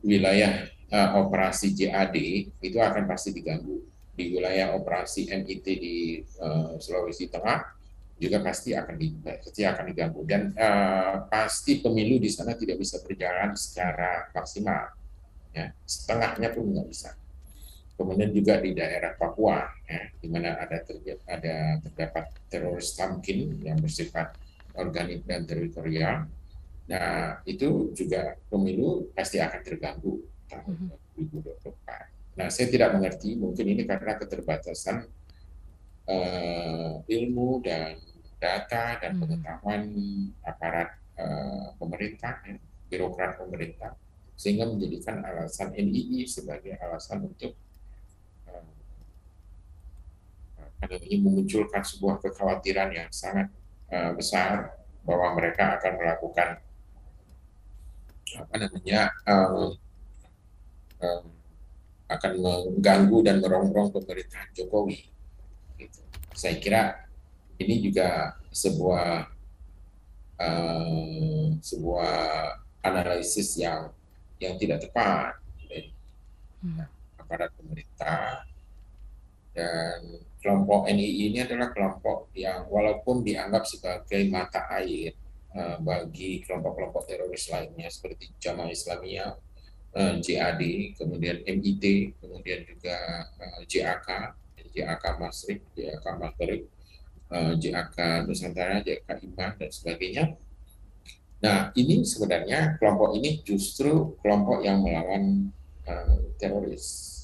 wilayah uh, operasi JAD itu akan pasti diganggu. Di wilayah operasi MIT di uh, Sulawesi Tengah juga pasti akan pasti akan diganggu dan uh, pasti pemilu di sana tidak bisa berjalan secara maksimal ya setengahnya pun nggak bisa kemudian juga di daerah Papua ya di mana ada ada terdapat teroris tamkin yang bersifat organik dan teritorial. Nah, itu juga pemilu pasti akan terganggu tahun 2024. Mhm. Nah, saya tidak mengerti, mungkin ini karena keterbatasan uh, ilmu dan data dan mhm. pengetahuan aparat uh, pemerintah, ya, birokrat pemerintah, sehingga menjadikan alasan NII sebagai alasan untuk uh, memunculkan sebuah kekhawatiran yang sangat uh, besar bahwa mereka akan melakukan apa namanya um, um, akan mengganggu dan merongrong pemerintahan Jokowi. Gitu. Saya kira ini juga sebuah uh, sebuah analisis yang yang tidak tepat hmm. aparat pemerintah dan kelompok NII ini adalah kelompok yang walaupun dianggap sebagai mata air uh, bagi kelompok-kelompok teroris lainnya seperti Jamaah Islamiyah, uh, JAD, kemudian MIT, kemudian juga uh, JAK, JAK Masrik, JAK uh, JAK Nusantara, JAK Iman dan sebagainya. Nah, ini sebenarnya kelompok ini justru kelompok yang melawan teroris.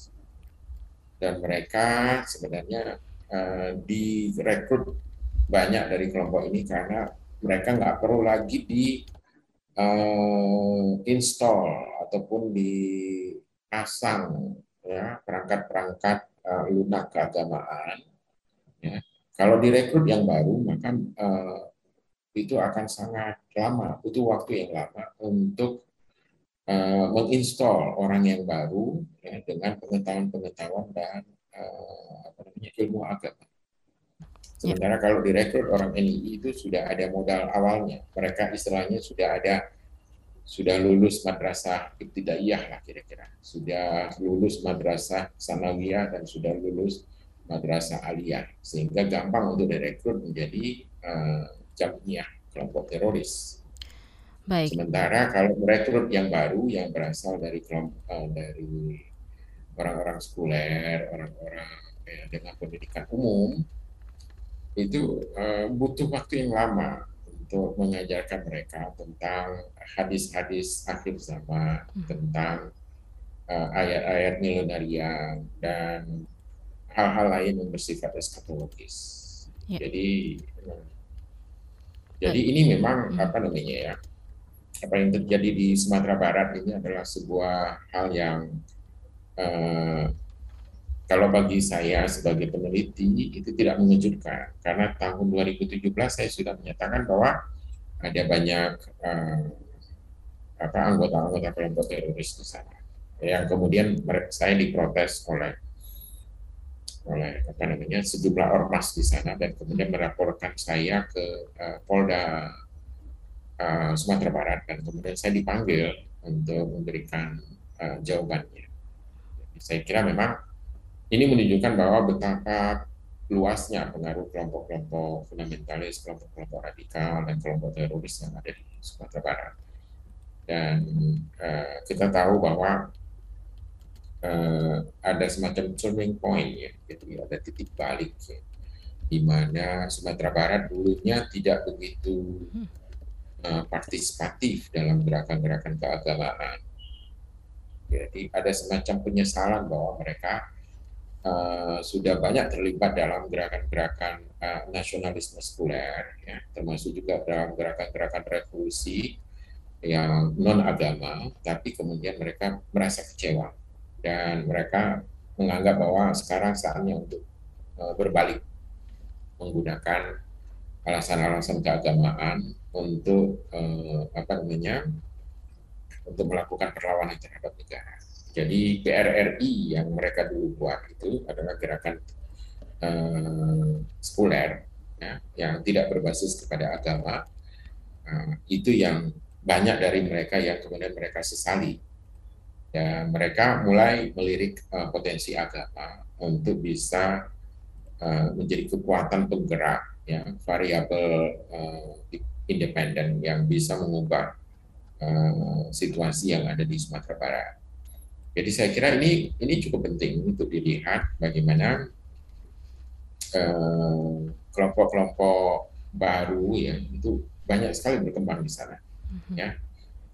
Dan mereka sebenarnya uh, direkrut banyak dari kelompok ini karena mereka nggak perlu lagi di uh, install ataupun dipasang ya perangkat-perangkat uh, lunak keagamaan. Ya. Kalau direkrut yang baru maka uh, itu akan sangat lama, butuh waktu yang lama untuk uh, menginstall orang yang baru ya, dengan pengetahuan-pengetahuan dan apa namanya ilmu agama. Sementara kalau direkrut orang NII itu sudah ada modal awalnya, mereka istilahnya sudah ada sudah lulus madrasah ibtidaiyah lah kira-kira. Sudah lulus madrasah sanawiyah dan sudah lulus madrasah aliyah. Sehingga gampang untuk direkrut menjadi uh, jamiah kelompok teroris. Baik. Sementara kalau merekrut yang baru yang berasal dari kelompok uh, dari orang-orang sekuler, orang-orang ya, dengan pendidikan umum itu uh, butuh waktu yang lama untuk mengajarkan mereka tentang hadis-hadis akhir zaman, hmm. tentang uh, ayat-ayat milenial dan hal-hal lain yang bersifat eskatologis. Ya. Jadi, uh, jadi ini memang hmm. apa namanya ya? Apa yang terjadi di Sumatera Barat ini adalah sebuah hal yang uh, kalau bagi saya sebagai peneliti itu tidak mengejutkan. Karena tahun 2017 saya sudah menyatakan bahwa ada banyak uh, apa anggota-anggota kelompok teroris di sana. Yang kemudian saya diprotes oleh oleh apa namanya sejumlah ormas di sana dan kemudian melaporkan saya ke uh, Polda uh, Sumatera Barat. Dan kemudian saya dipanggil untuk memberikan uh, jawabannya. Saya kira memang ini menunjukkan bahwa betapa luasnya pengaruh kelompok-kelompok fundamentalis, kelompok-kelompok radikal, dan kelompok teroris yang ada di Sumatera Barat. Dan uh, kita tahu bahwa uh, ada semacam turning point ya, jadi ada titik balik ya, di mana Sumatera Barat dulunya tidak begitu uh, partisipatif dalam gerakan-gerakan keagamaan. Jadi ada semacam penyesalan bahwa mereka uh, sudah banyak terlibat dalam gerakan-gerakan uh, nasionalisme sekuler, ya, termasuk juga dalam gerakan-gerakan revolusi yang non agama, tapi kemudian mereka merasa kecewa. Dan mereka menganggap bahwa sekarang saatnya untuk uh, berbalik. Menggunakan alasan-alasan keagamaan untuk uh, apa namanya untuk melakukan perlawanan terhadap negara. Jadi PRRI yang mereka dulu buat itu adalah gerakan uh, sekuler ya, yang tidak berbasis kepada agama. Uh, itu yang banyak dari mereka yang kemudian mereka sesali. Dan mereka mulai melirik uh, potensi agama untuk bisa uh, menjadi kekuatan penggerak, ya, variabel uh, independen yang bisa mengubah uh, situasi yang ada di Sumatera Barat. Jadi saya kira ini ini cukup penting untuk dilihat bagaimana eh, kelompok-kelompok baru ya itu banyak sekali berkembang di sana mm-hmm. ya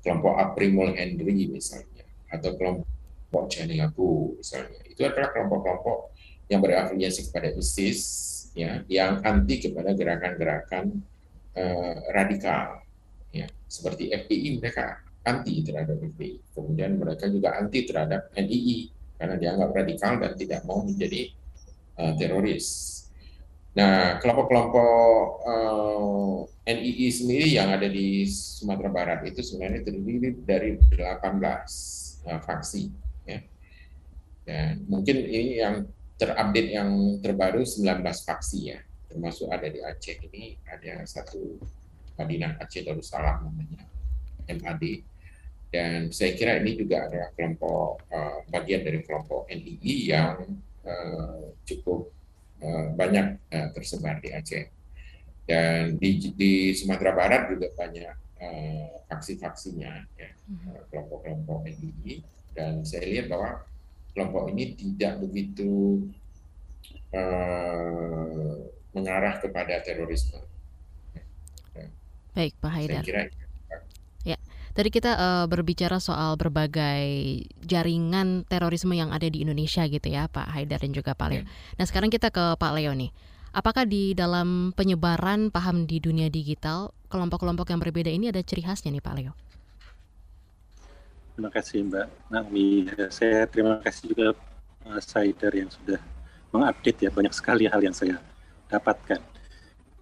kelompok Aprimul Henry misalnya atau kelompok Janilaku misalnya itu adalah kelompok-kelompok yang berafiliasi kepada ISIS ya yang anti kepada gerakan-gerakan eh, radikal seperti FPI mereka anti terhadap FPI. Kemudian mereka juga anti terhadap NII karena dianggap radikal dan tidak mau menjadi uh, teroris. Nah, kelompok-kelompok uh, eh, NII sendiri yang ada di Sumatera Barat itu sebenarnya terdiri dari 18 uh, faksi. Ya. Dan mungkin ini yang terupdate yang terbaru 19 faksi ya, termasuk ada di Aceh ini ada satu Madinah Aceh Darussalam namanya MAD dan saya kira ini juga adalah kelompok uh, bagian dari kelompok NII yang uh, cukup uh, banyak uh, tersebar di Aceh. Dan di, di Sumatera Barat juga banyak uh, faksi-faksinya, ya, hmm. kelompok-kelompok NII. Dan saya lihat bahwa kelompok ini tidak begitu uh, mengarah kepada terorisme. Baik, Pak Haidar. Saya kira Ya, tadi kita uh, berbicara soal berbagai jaringan terorisme yang ada di Indonesia gitu ya, Pak Haidar dan juga Pak Leo. Ya. Nah, sekarang kita ke Pak Leo nih. Apakah di dalam penyebaran paham di dunia digital, kelompok-kelompok yang berbeda ini ada ciri khasnya nih, Pak Leo? Terima kasih Mbak Naomi. Saya terima kasih juga Mas Haidar yang sudah mengupdate ya banyak sekali hal yang saya dapatkan.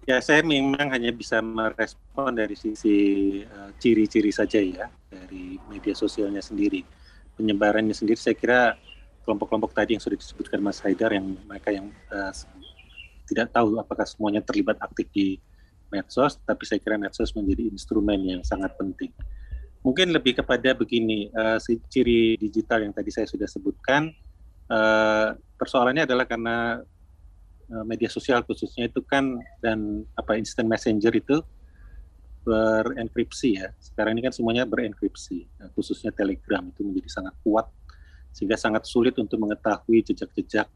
Ya, saya memang hanya bisa merespon dari sisi uh, ciri-ciri saja ya dari media sosialnya sendiri. Penyebarannya sendiri saya kira kelompok-kelompok tadi yang sudah disebutkan Mas Haidar yang mereka yang uh, tidak tahu apakah semuanya terlibat aktif di medsos, tapi saya kira medsos menjadi instrumen yang sangat penting. Mungkin lebih kepada begini, uh, si ciri digital yang tadi saya sudah sebutkan, uh, persoalannya adalah karena Eh, media sosial khususnya itu kan dan apa instant messenger itu berenkripsi ya. Sekarang ini kan semuanya berenkripsi, nah, khususnya Telegram itu menjadi sangat kuat sehingga sangat sulit untuk mengetahui jejak-jejak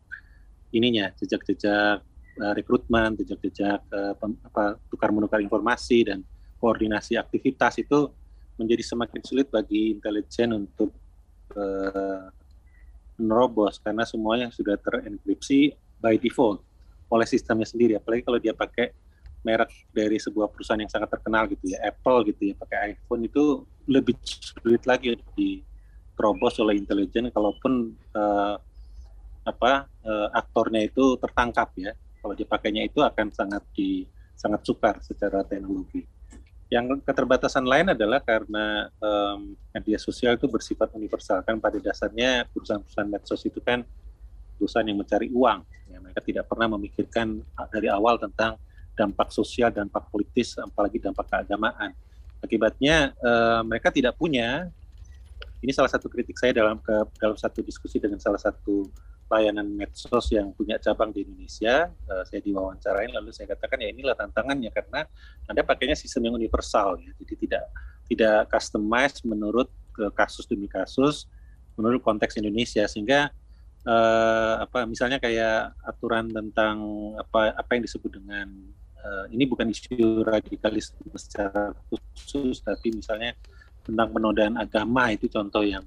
ininya, jejak-jejak uh, rekrutmen, jejak-jejak uh, apa tukar menukar informasi dan koordinasi aktivitas itu menjadi semakin sulit bagi intelijen untuk uh, menerobos karena semuanya sudah terenkripsi by default oleh sistemnya sendiri apalagi kalau dia pakai merek dari sebuah perusahaan yang sangat terkenal gitu ya Apple gitu ya pakai iPhone itu lebih sulit lagi untuk diterobos oleh intelijen kalaupun uh, apa uh, aktornya itu tertangkap ya kalau dipakainya itu akan sangat di sangat sukar secara teknologi. Yang keterbatasan lain adalah karena um, media sosial itu bersifat universal kan pada dasarnya perusahaan-perusahaan medsos itu kan perusahaan yang mencari uang. Mereka tidak pernah memikirkan dari awal tentang dampak sosial, dampak politis, apalagi dampak keagamaan. Akibatnya uh, mereka tidak punya. Ini salah satu kritik saya dalam ke dalam satu diskusi dengan salah satu layanan medsos yang punya cabang di Indonesia. Uh, saya diwawancarain lalu saya katakan ya inilah tantangannya karena anda pakainya sistem yang universal ya. Jadi tidak tidak customized menurut ke kasus demi kasus menurut konteks Indonesia sehingga uh, apa misalnya kayak aturan tentang apa apa yang disebut dengan uh, ini bukan isu radikalisme secara khusus tapi misalnya tentang penodaan agama itu contoh yang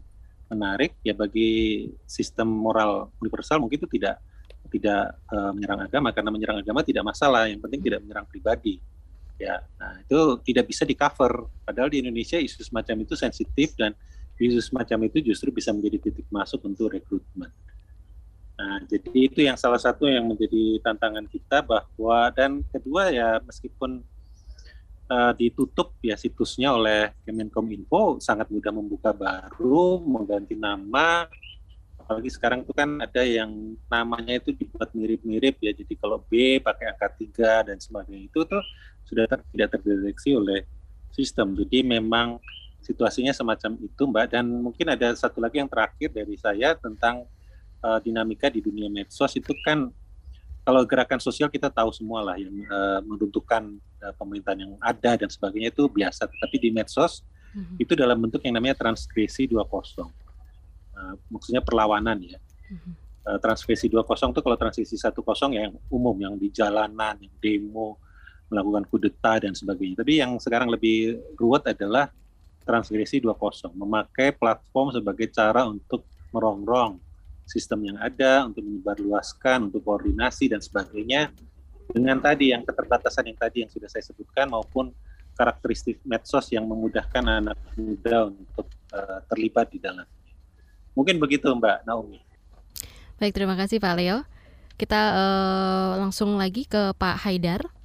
menarik. Ya bagi sistem moral universal mungkin itu tidak tidak uh, menyerang agama karena menyerang agama tidak masalah yang penting tidak menyerang pribadi. Ya nah itu tidak bisa di cover padahal di Indonesia isu semacam itu sensitif dan isu semacam itu justru bisa menjadi titik masuk untuk rekrutmen Nah, jadi itu yang salah satu yang menjadi tantangan kita bahwa dan kedua ya meskipun uh, ditutup ya situsnya oleh Kemenkominfo sangat mudah membuka baru, mengganti nama. Apalagi sekarang itu kan ada yang namanya itu dibuat mirip-mirip ya. Jadi kalau B pakai angka 3 dan sebagainya itu tuh sudah ter, tidak terdeteksi oleh sistem. Jadi memang situasinya semacam itu Mbak dan mungkin ada satu lagi yang terakhir dari saya tentang uh, dinamika di dunia medsos itu kan kalau gerakan sosial kita tahu semua lah yang uh, menentukan uh, pemerintahan yang ada dan sebagainya itu biasa. Tapi di medsos mm-hmm. itu dalam bentuk yang namanya transkripsi 2.0. Uh, maksudnya perlawanan ya. Mm-hmm. Uh, transkripsi 2.0 itu kalau transkripsi 1.0 yang umum yang di jalanan, yang demo, melakukan kudeta dan sebagainya. Tapi yang sekarang lebih ruwet adalah transkripsi 2.0, memakai platform sebagai cara untuk merongrong sistem yang ada untuk menyebarluaskan, untuk koordinasi dan sebagainya dengan tadi yang keterbatasan yang tadi yang sudah saya sebutkan maupun karakteristik medsos yang memudahkan anak muda untuk uh, terlibat di dalam. Mungkin begitu Mbak Naomi. Baik, terima kasih Pak Leo. Kita uh, langsung lagi ke Pak Haidar.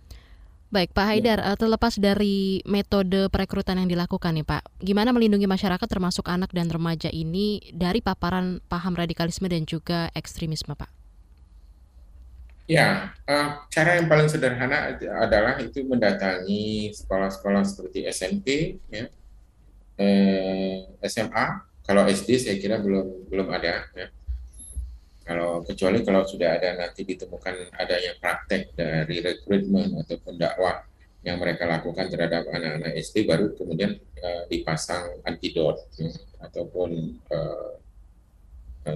Baik, Pak Haidar, ya. terlepas dari metode perekrutan yang dilakukan nih Pak, gimana melindungi masyarakat termasuk anak dan remaja ini dari paparan paham radikalisme dan juga ekstremisme Pak? Ya, uh, cara yang paling sederhana adalah itu mendatangi sekolah-sekolah seperti SMP, ya, eh, SMA. Kalau SD saya kira belum belum ada. Ya kalau kecuali kalau sudah ada nanti ditemukan adanya praktek dari rekrutmen ataupun dakwah yang mereka lakukan terhadap anak-anak SD baru kemudian uh, dipasang antidot ya, ataupun uh,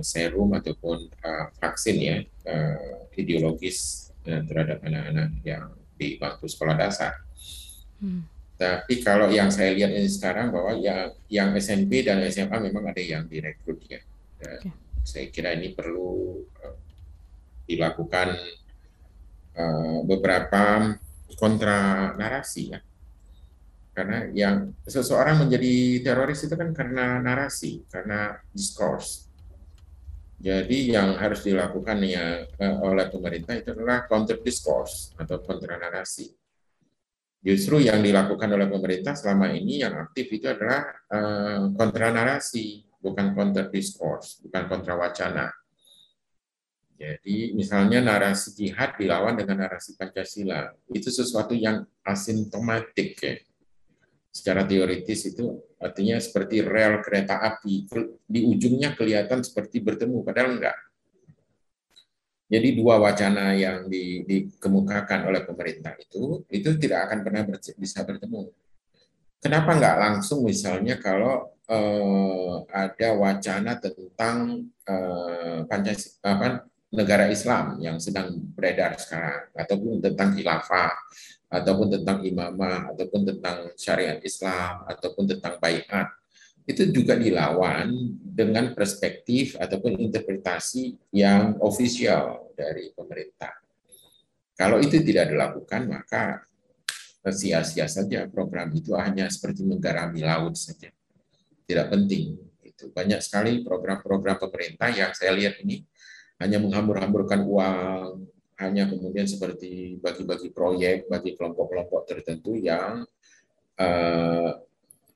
serum ataupun uh, vaksin ya uh, ideologis ya, terhadap anak-anak yang di bangku sekolah dasar. Hmm. Tapi kalau yang saya lihat ini sekarang bahwa yang yang SMP dan SMA memang ada yang direkrut ya. okay. Saya kira ini perlu uh, dilakukan uh, beberapa kontra narasi ya. Karena yang seseorang menjadi teroris itu kan karena narasi, karena discourse. Jadi yang harus dilakukan ya oleh pemerintah itu adalah counter discourse atau kontra narasi. Justru yang dilakukan oleh pemerintah selama ini yang aktif itu adalah kontra narasi, bukan counter discourse, bukan kontra wacana. Jadi misalnya narasi jihad dilawan dengan narasi Pancasila, itu sesuatu yang asimptomatik ya secara teoritis itu artinya seperti rel kereta api di ujungnya kelihatan seperti bertemu padahal enggak. Jadi dua wacana yang di, dikemukakan oleh pemerintah itu itu tidak akan pernah bisa bertemu. Kenapa enggak langsung misalnya kalau eh, ada wacana tentang eh, Pancasila apa negara Islam yang sedang beredar sekarang ataupun tentang khilafah ataupun tentang imamah, ataupun tentang syariat Islam, ataupun tentang bayat, itu juga dilawan dengan perspektif ataupun interpretasi yang ofisial dari pemerintah. Kalau itu tidak dilakukan, maka sia-sia saja program itu hanya seperti menggarami laut saja. Tidak penting. Itu banyak sekali program-program pemerintah yang saya lihat ini hanya menghambur-hamburkan uang, hanya kemudian seperti bagi-bagi proyek bagi kelompok-kelompok tertentu yang eh,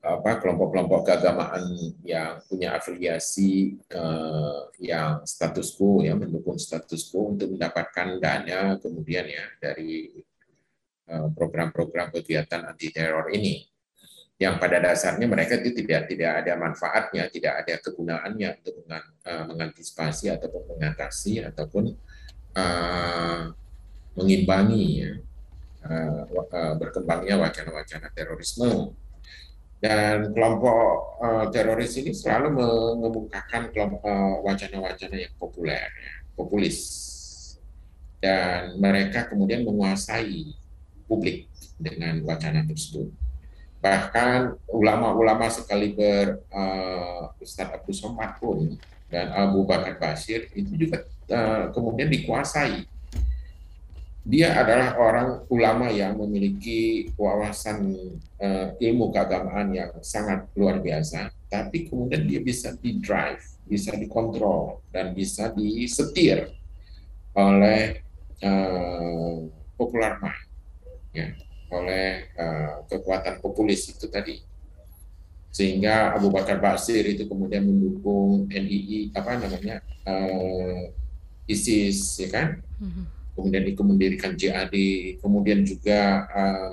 apa kelompok-kelompok keagamaan yang punya afiliasi eh, yang status quo ya mendukung status quo untuk mendapatkan dana kemudian ya dari eh, program-program kegiatan anti teror ini yang pada dasarnya mereka itu tidak tidak ada manfaatnya tidak ada kegunaannya untuk eh, mengantisipasi ataupun mengatasi ataupun uh, mengimbangi ya, uh, berkembangnya wacana-wacana terorisme. Dan kelompok uh, teroris ini selalu mengemukakan wacana-wacana yang populer, ya, populis. Dan mereka kemudian menguasai publik dengan wacana tersebut. Bahkan ulama-ulama sekaliber uh, Ustadz Abdul Somad pun dan Abu Bakar Basir itu juga Eh, kemudian dikuasai. Dia adalah orang ulama yang memiliki wawasan uh, ilmu keagamaan yang sangat luar biasa, tapi kemudian dia bisa di drive, bisa dikontrol dan bisa disetir oleh uh, popular mind, ya, oleh uh, kekuatan populis itu tadi. Sehingga Abu Bakar Basir itu kemudian mendukung NII apa namanya uh, ISIS ya kan? Mm-hmm. kemudian mendirikan JAD kemudian juga uh,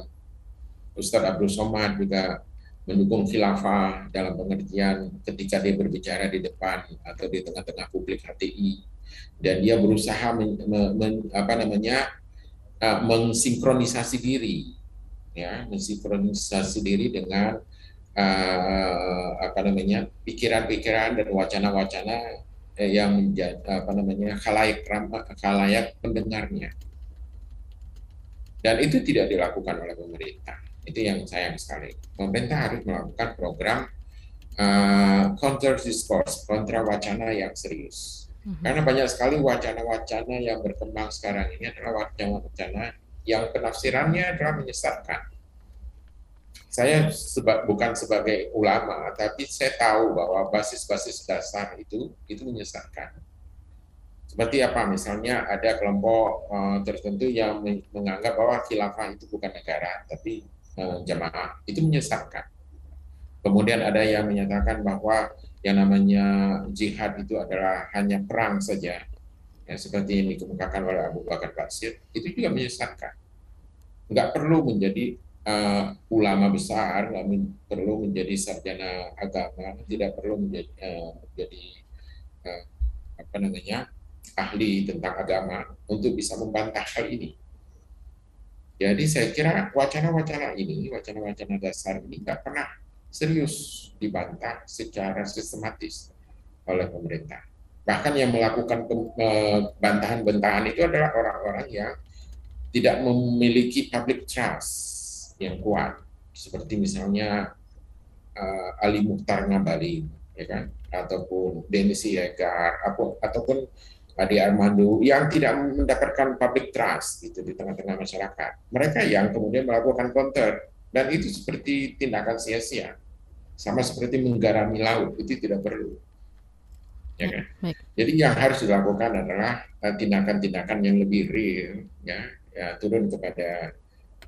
Ustadz Abdul Somad juga mendukung khilafah dalam pengertian ketika dia berbicara di depan atau di tengah-tengah publik HTI dan dia berusaha men, men, apa namanya uh, mensinkronisasi diri ya mensinkronisasi diri dengan uh, apa namanya pikiran-pikiran dan wacana-wacana eh, yang menjadi apa namanya khalayak khalayak pendengarnya. Dan itu tidak dilakukan oleh pemerintah. Itu yang sayang sekali. Pemerintah harus melakukan program uh, counter discourse, kontra wacana yang serius. Mm-hmm. Karena banyak sekali wacana-wacana yang berkembang sekarang ini adalah wacana-wacana yang penafsirannya adalah menyesatkan saya seba, bukan sebagai ulama, tapi saya tahu bahwa basis-basis dasar itu itu menyesatkan. Seperti apa? Misalnya ada kelompok uh, tertentu yang menganggap bahwa khilafah itu bukan negara, tapi uh, jamaah. Itu menyesatkan. Kemudian ada yang menyatakan bahwa yang namanya jihad itu adalah hanya perang saja, ya, seperti yang dikemukakan oleh Abu Bakar Basir, itu juga menyesatkan. Nggak perlu menjadi uh, ulama besar, nggak perlu menjadi sarjana agama, tidak perlu menjadi, uh, menjadi uh, apa namanya ahli tentang agama untuk bisa membantah hal ini. Jadi saya kira wacana-wacana ini, wacana-wacana dasar ini nggak pernah serius dibantah secara sistematis oleh pemerintah. Bahkan yang melakukan bantahan-bantahan itu adalah orang-orang yang tidak memiliki public trust yang kuat seperti misalnya uh, Ali Mukhtar Ngabalin ya kan ataupun Denis Siregar ataupun Adi Armando yang tidak mendapatkan public trust gitu di tengah-tengah masyarakat. Mereka yang kemudian melakukan counter dan itu seperti tindakan sia-sia. Sama seperti menggarami laut itu tidak perlu. Ya kan? Jadi yang harus dilakukan adalah eh, tindakan-tindakan yang lebih real ya, ya turun kepada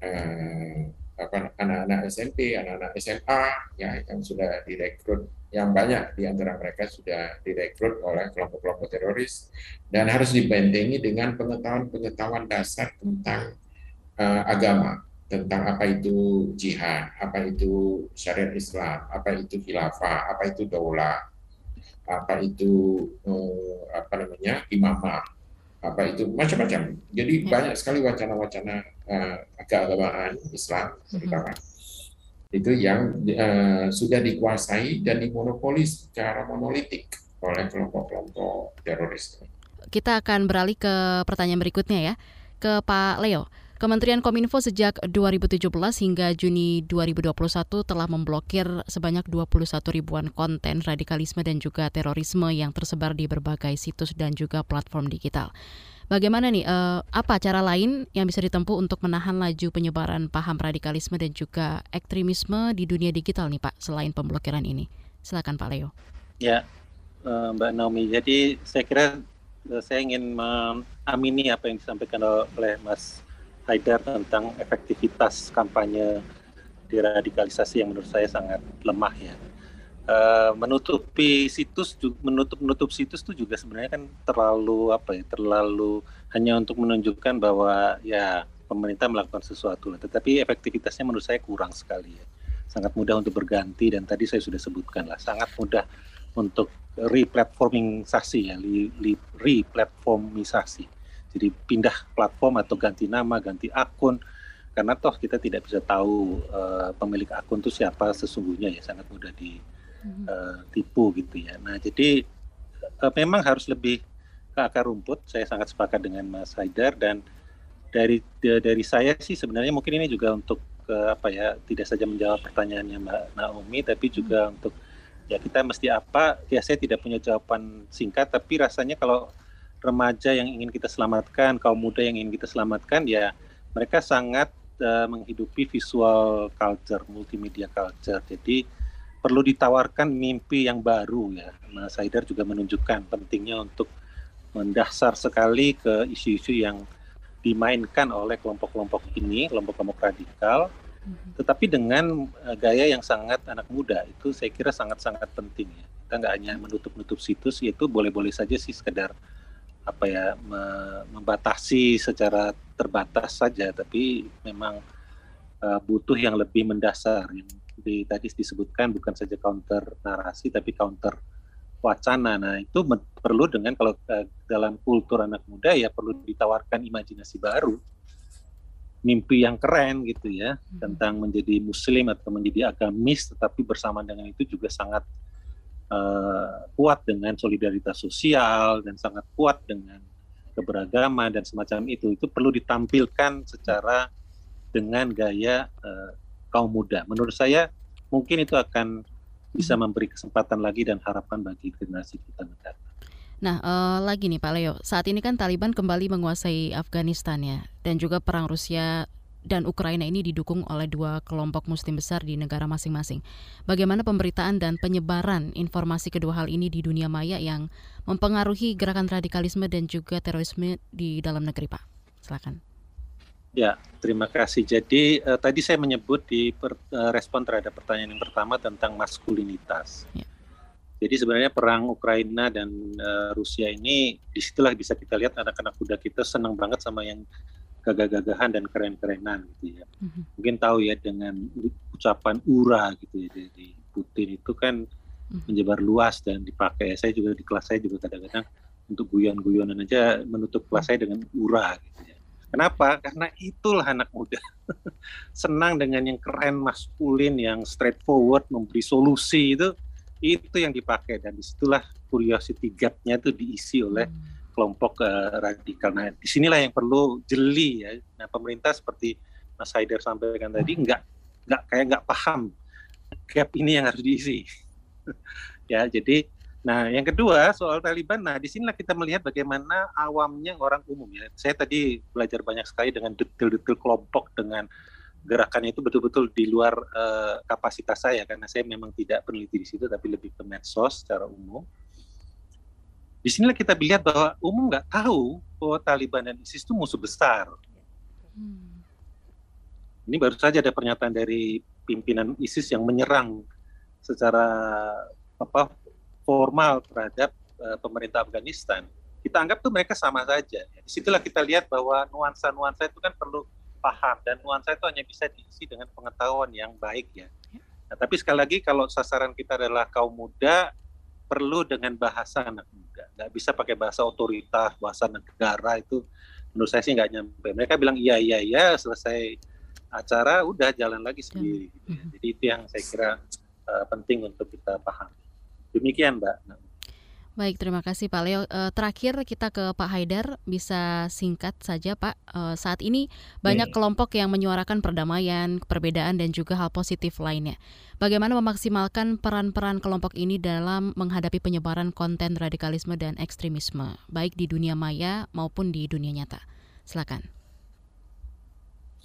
uh, apa anak-anak SMP, anak-anak SMA ya yang sudah direkrut yang banyak di antara mereka sudah direkrut oleh kelompok-kelompok teroris dan harus dibentengi dengan pengetahuan-pengetahuan dasar tentang uh, agama, tentang apa itu jihad, apa itu syariat Islam, apa itu khilafah, apa itu daulah, apa itu uh, apa namanya imamah, apa itu macam-macam. Jadi ya. banyak sekali wacana-wacana uh, keagamaan Islam terutama. Mm -hmm itu yang uh, sudah dikuasai dan dimonopoli secara monolitik oleh kelompok-kelompok teroris. Kita akan beralih ke pertanyaan berikutnya ya, ke Pak Leo. Kementerian Kominfo sejak 2017 hingga Juni 2021 telah memblokir sebanyak 21 ribuan konten radikalisme dan juga terorisme yang tersebar di berbagai situs dan juga platform digital. Bagaimana nih, uh, apa cara lain yang bisa ditempuh untuk menahan laju penyebaran paham radikalisme dan juga ekstremisme di dunia digital nih Pak, selain pemblokiran ini? Silakan Pak Leo. Ya, uh, Mbak Naomi. Jadi saya kira uh, saya ingin mengamini apa yang disampaikan oleh Mas Haidar tentang efektivitas kampanye deradikalisasi yang menurut saya sangat lemah ya uh, menutupi situs menutup menutup situs itu juga sebenarnya kan terlalu apa ya terlalu hanya untuk menunjukkan bahwa ya pemerintah melakukan sesuatu tetapi efektivitasnya menurut saya kurang sekali ya. Sangat mudah untuk berganti dan tadi saya sudah sebutkan lah sangat mudah untuk replatformisasi ya replatformisasi. Jadi pindah platform atau ganti nama ganti akun karena toh kita tidak bisa tahu uh, pemilik akun itu siapa sesungguhnya ya sangat mudah di uh, tipu gitu ya. Nah jadi uh, memang harus lebih ke akar rumput. Saya sangat sepakat dengan Mas Haidar dan dari dari saya sih sebenarnya mungkin ini juga untuk ke apa ya tidak saja menjawab pertanyaannya Mbak Naomi tapi juga hmm. untuk ya kita mesti apa ya saya tidak punya jawaban singkat tapi rasanya kalau remaja yang ingin kita selamatkan kaum muda yang ingin kita selamatkan ya mereka sangat uh, menghidupi visual culture multimedia culture jadi perlu ditawarkan mimpi yang baru ya. Mas Haidar juga menunjukkan pentingnya untuk mendasar sekali ke isu-isu yang dimainkan oleh kelompok-kelompok ini, kelompok-kelompok radikal, mhm. tetapi dengan uh, gaya yang sangat anak muda itu saya kira sangat-sangat penting ya. Kita nggak hanya menutup-nutup situs, yaitu boleh-boleh saja sih sekedar apa ya me membatasi secara terbatas saja, tapi memang uh, butuh yang lebih mendasar, yang di, tadi disebutkan bukan saja counter narasi tapi counter wacana. Nah itu perlu dengan kalau uh, dalam kultur anak muda ya perlu ditawarkan imajinasi baru, mimpi yang keren gitu ya hmm. tentang menjadi muslim atau menjadi agamis, tetapi bersama dengan itu juga sangat uh, kuat dengan solidaritas sosial dan sangat kuat dengan keberagaman dan semacam itu. Itu perlu ditampilkan secara dengan gaya uh, kaum muda. Menurut saya mungkin itu akan bisa hmm. memberi kesempatan lagi dan harapan bagi generasi kita mendatang. Nah, uh, lagi nih Pak Leo, saat ini kan Taliban kembali menguasai Afghanistan ya, dan juga perang Rusia dan Ukraina ini didukung oleh dua kelompok muslim besar di negara masing-masing. Bagaimana pemberitaan dan penyebaran informasi kedua hal ini di dunia maya yang mempengaruhi gerakan radikalisme dan juga terorisme di dalam negeri, Pak? Silakan. Ya, terima kasih. Jadi uh, tadi saya menyebut di per, uh, respon terhadap pertanyaan yang pertama tentang maskulinitas. Ya. Jadi sebenarnya perang Ukraina dan uh, Rusia ini di situlah bisa kita lihat anak-anak muda kita senang banget sama yang gagah-gagahan dan keren-kerenan gitu ya. Mm-hmm. Mungkin tahu ya dengan ucapan ura gitu ya di Putin itu kan mm-hmm. menyebar luas dan dipakai. Saya juga di kelas saya juga kadang-kadang untuk guyon-guyonan aja menutup kelas saya dengan ura gitu ya Kenapa? Karena itulah anak muda. [laughs] Senang dengan yang keren, maskulin, yang straightforward, memberi solusi itu itu yang dipakai dan di situlah curiosity gap-nya itu diisi oleh kelompok uh, radikal. Nah, di sinilah yang perlu jeli ya. Nah, pemerintah seperti Mas Haidar sampaikan tadi nggak nggak kayak nggak paham gap ini yang harus diisi. [laughs] ya, jadi Nah, yang kedua soal Taliban. Nah, di sinilah kita melihat bagaimana awamnya orang umum ya. Saya tadi belajar banyak sekali dengan detail-detail kelompok dengan gerakannya itu betul-betul di luar uh, kapasitas saya karena saya memang tidak peneliti di situ tapi lebih ke medsos secara umum di sinilah kita lihat bahwa umum nggak tahu bahwa Taliban dan ISIS itu musuh besar. Hmm. Ini baru saja ada pernyataan dari pimpinan ISIS yang menyerang secara apa formal terhadap uh, pemerintah Afghanistan. Kita anggap tuh mereka sama saja. Di situlah kita lihat bahwa nuansa-nuansa itu kan perlu paham dan nuansa itu hanya bisa diisi dengan pengetahuan yang baik ya. Nah, tapi sekali lagi kalau sasaran kita adalah kaum muda, perlu dengan bahasa anak muda. Nggak bisa pakai bahasa otoritas, bahasa negara itu menurut saya sih nggak nyampe. Mereka bilang iya iya iya selesai acara udah jalan lagi sendiri. Gitu ya. Jadi itu yang saya kira uh, penting untuk kita paham. Demikian Mbak. Baik, terima kasih Pak Leo. Uh, terakhir kita ke Pak Haidar, bisa singkat saja Pak. Uh, saat ini banyak kelompok yang menyuarakan perdamaian, perbedaan dan juga hal positif lainnya. Bagaimana memaksimalkan peran-peran kelompok ini dalam menghadapi penyebaran konten radikalisme dan ekstremisme, baik di dunia maya maupun di dunia nyata? Silakan.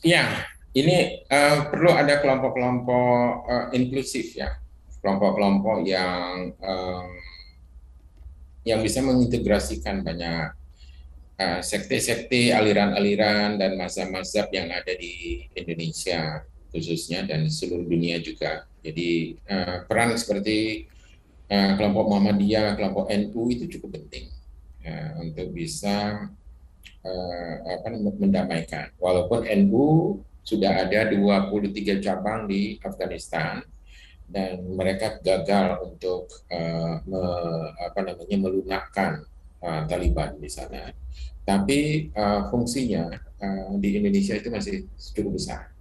Ya, ini uh, perlu ada kelompok-kelompok uh, inklusif ya, kelompok-kelompok yang uh, yang bisa mengintegrasikan banyak uh, sekte-sekte, aliran-aliran dan mazhab-mazhab yang ada di Indonesia khususnya dan seluruh dunia juga. Jadi uh, peran seperti uh, kelompok Muhammadiyah, kelompok NU itu cukup penting uh, untuk bisa uh, apa mendamaikan. Walaupun NU sudah ada 23 cabang di Afghanistan, dan mereka gagal untuk uh, me, apa namanya melunakkan uh, Taliban di sana. Tapi uh, fungsinya uh, di Indonesia itu masih cukup besar.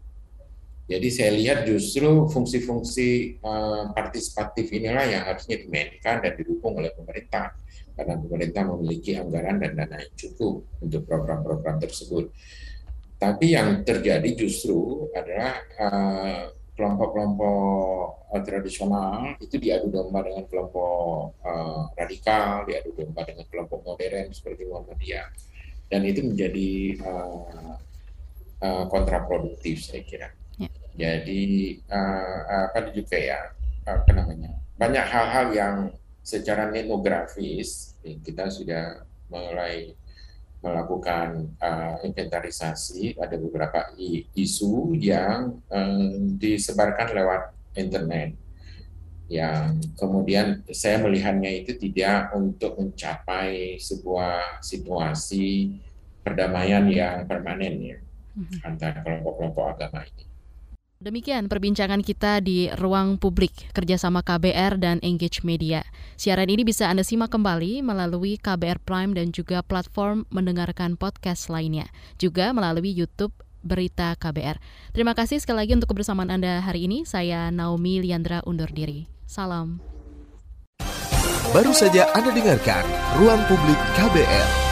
Jadi saya lihat justru fungsi-fungsi uh, partisipatif inilah yang harusnya dimainkan dan didukung oleh pemerintah karena pemerintah memiliki anggaran dan dana yang cukup untuk program-program tersebut. Tapi yang terjadi justru adalah uh, kelompok-kelompok uh, tradisional itu diadu domba dengan kelompok uh, radikal, diadu domba dengan kelompok modern seperti Muhammadiyah, dan itu menjadi uh, uh, kontraproduktif saya kira. Ya. Jadi uh, apa juga ya apa namanya banyak hal-hal yang secara etnografis kita sudah mulai melakukan uh, inventarisasi ada beberapa isu yang uh, disebarkan lewat internet yang kemudian saya melihatnya itu tidak untuk mencapai sebuah situasi perdamaian yang permanen ya mm-hmm. antara kelompok-kelompok agama ini. Demikian perbincangan kita di ruang publik kerjasama KBR dan Engage Media. Siaran ini bisa Anda simak kembali melalui KBR Prime dan juga platform mendengarkan podcast lainnya. Juga melalui YouTube Berita KBR. Terima kasih sekali lagi untuk kebersamaan Anda hari ini. Saya Naomi Liandra undur diri. Salam. Baru saja Anda dengarkan Ruang Publik KBR.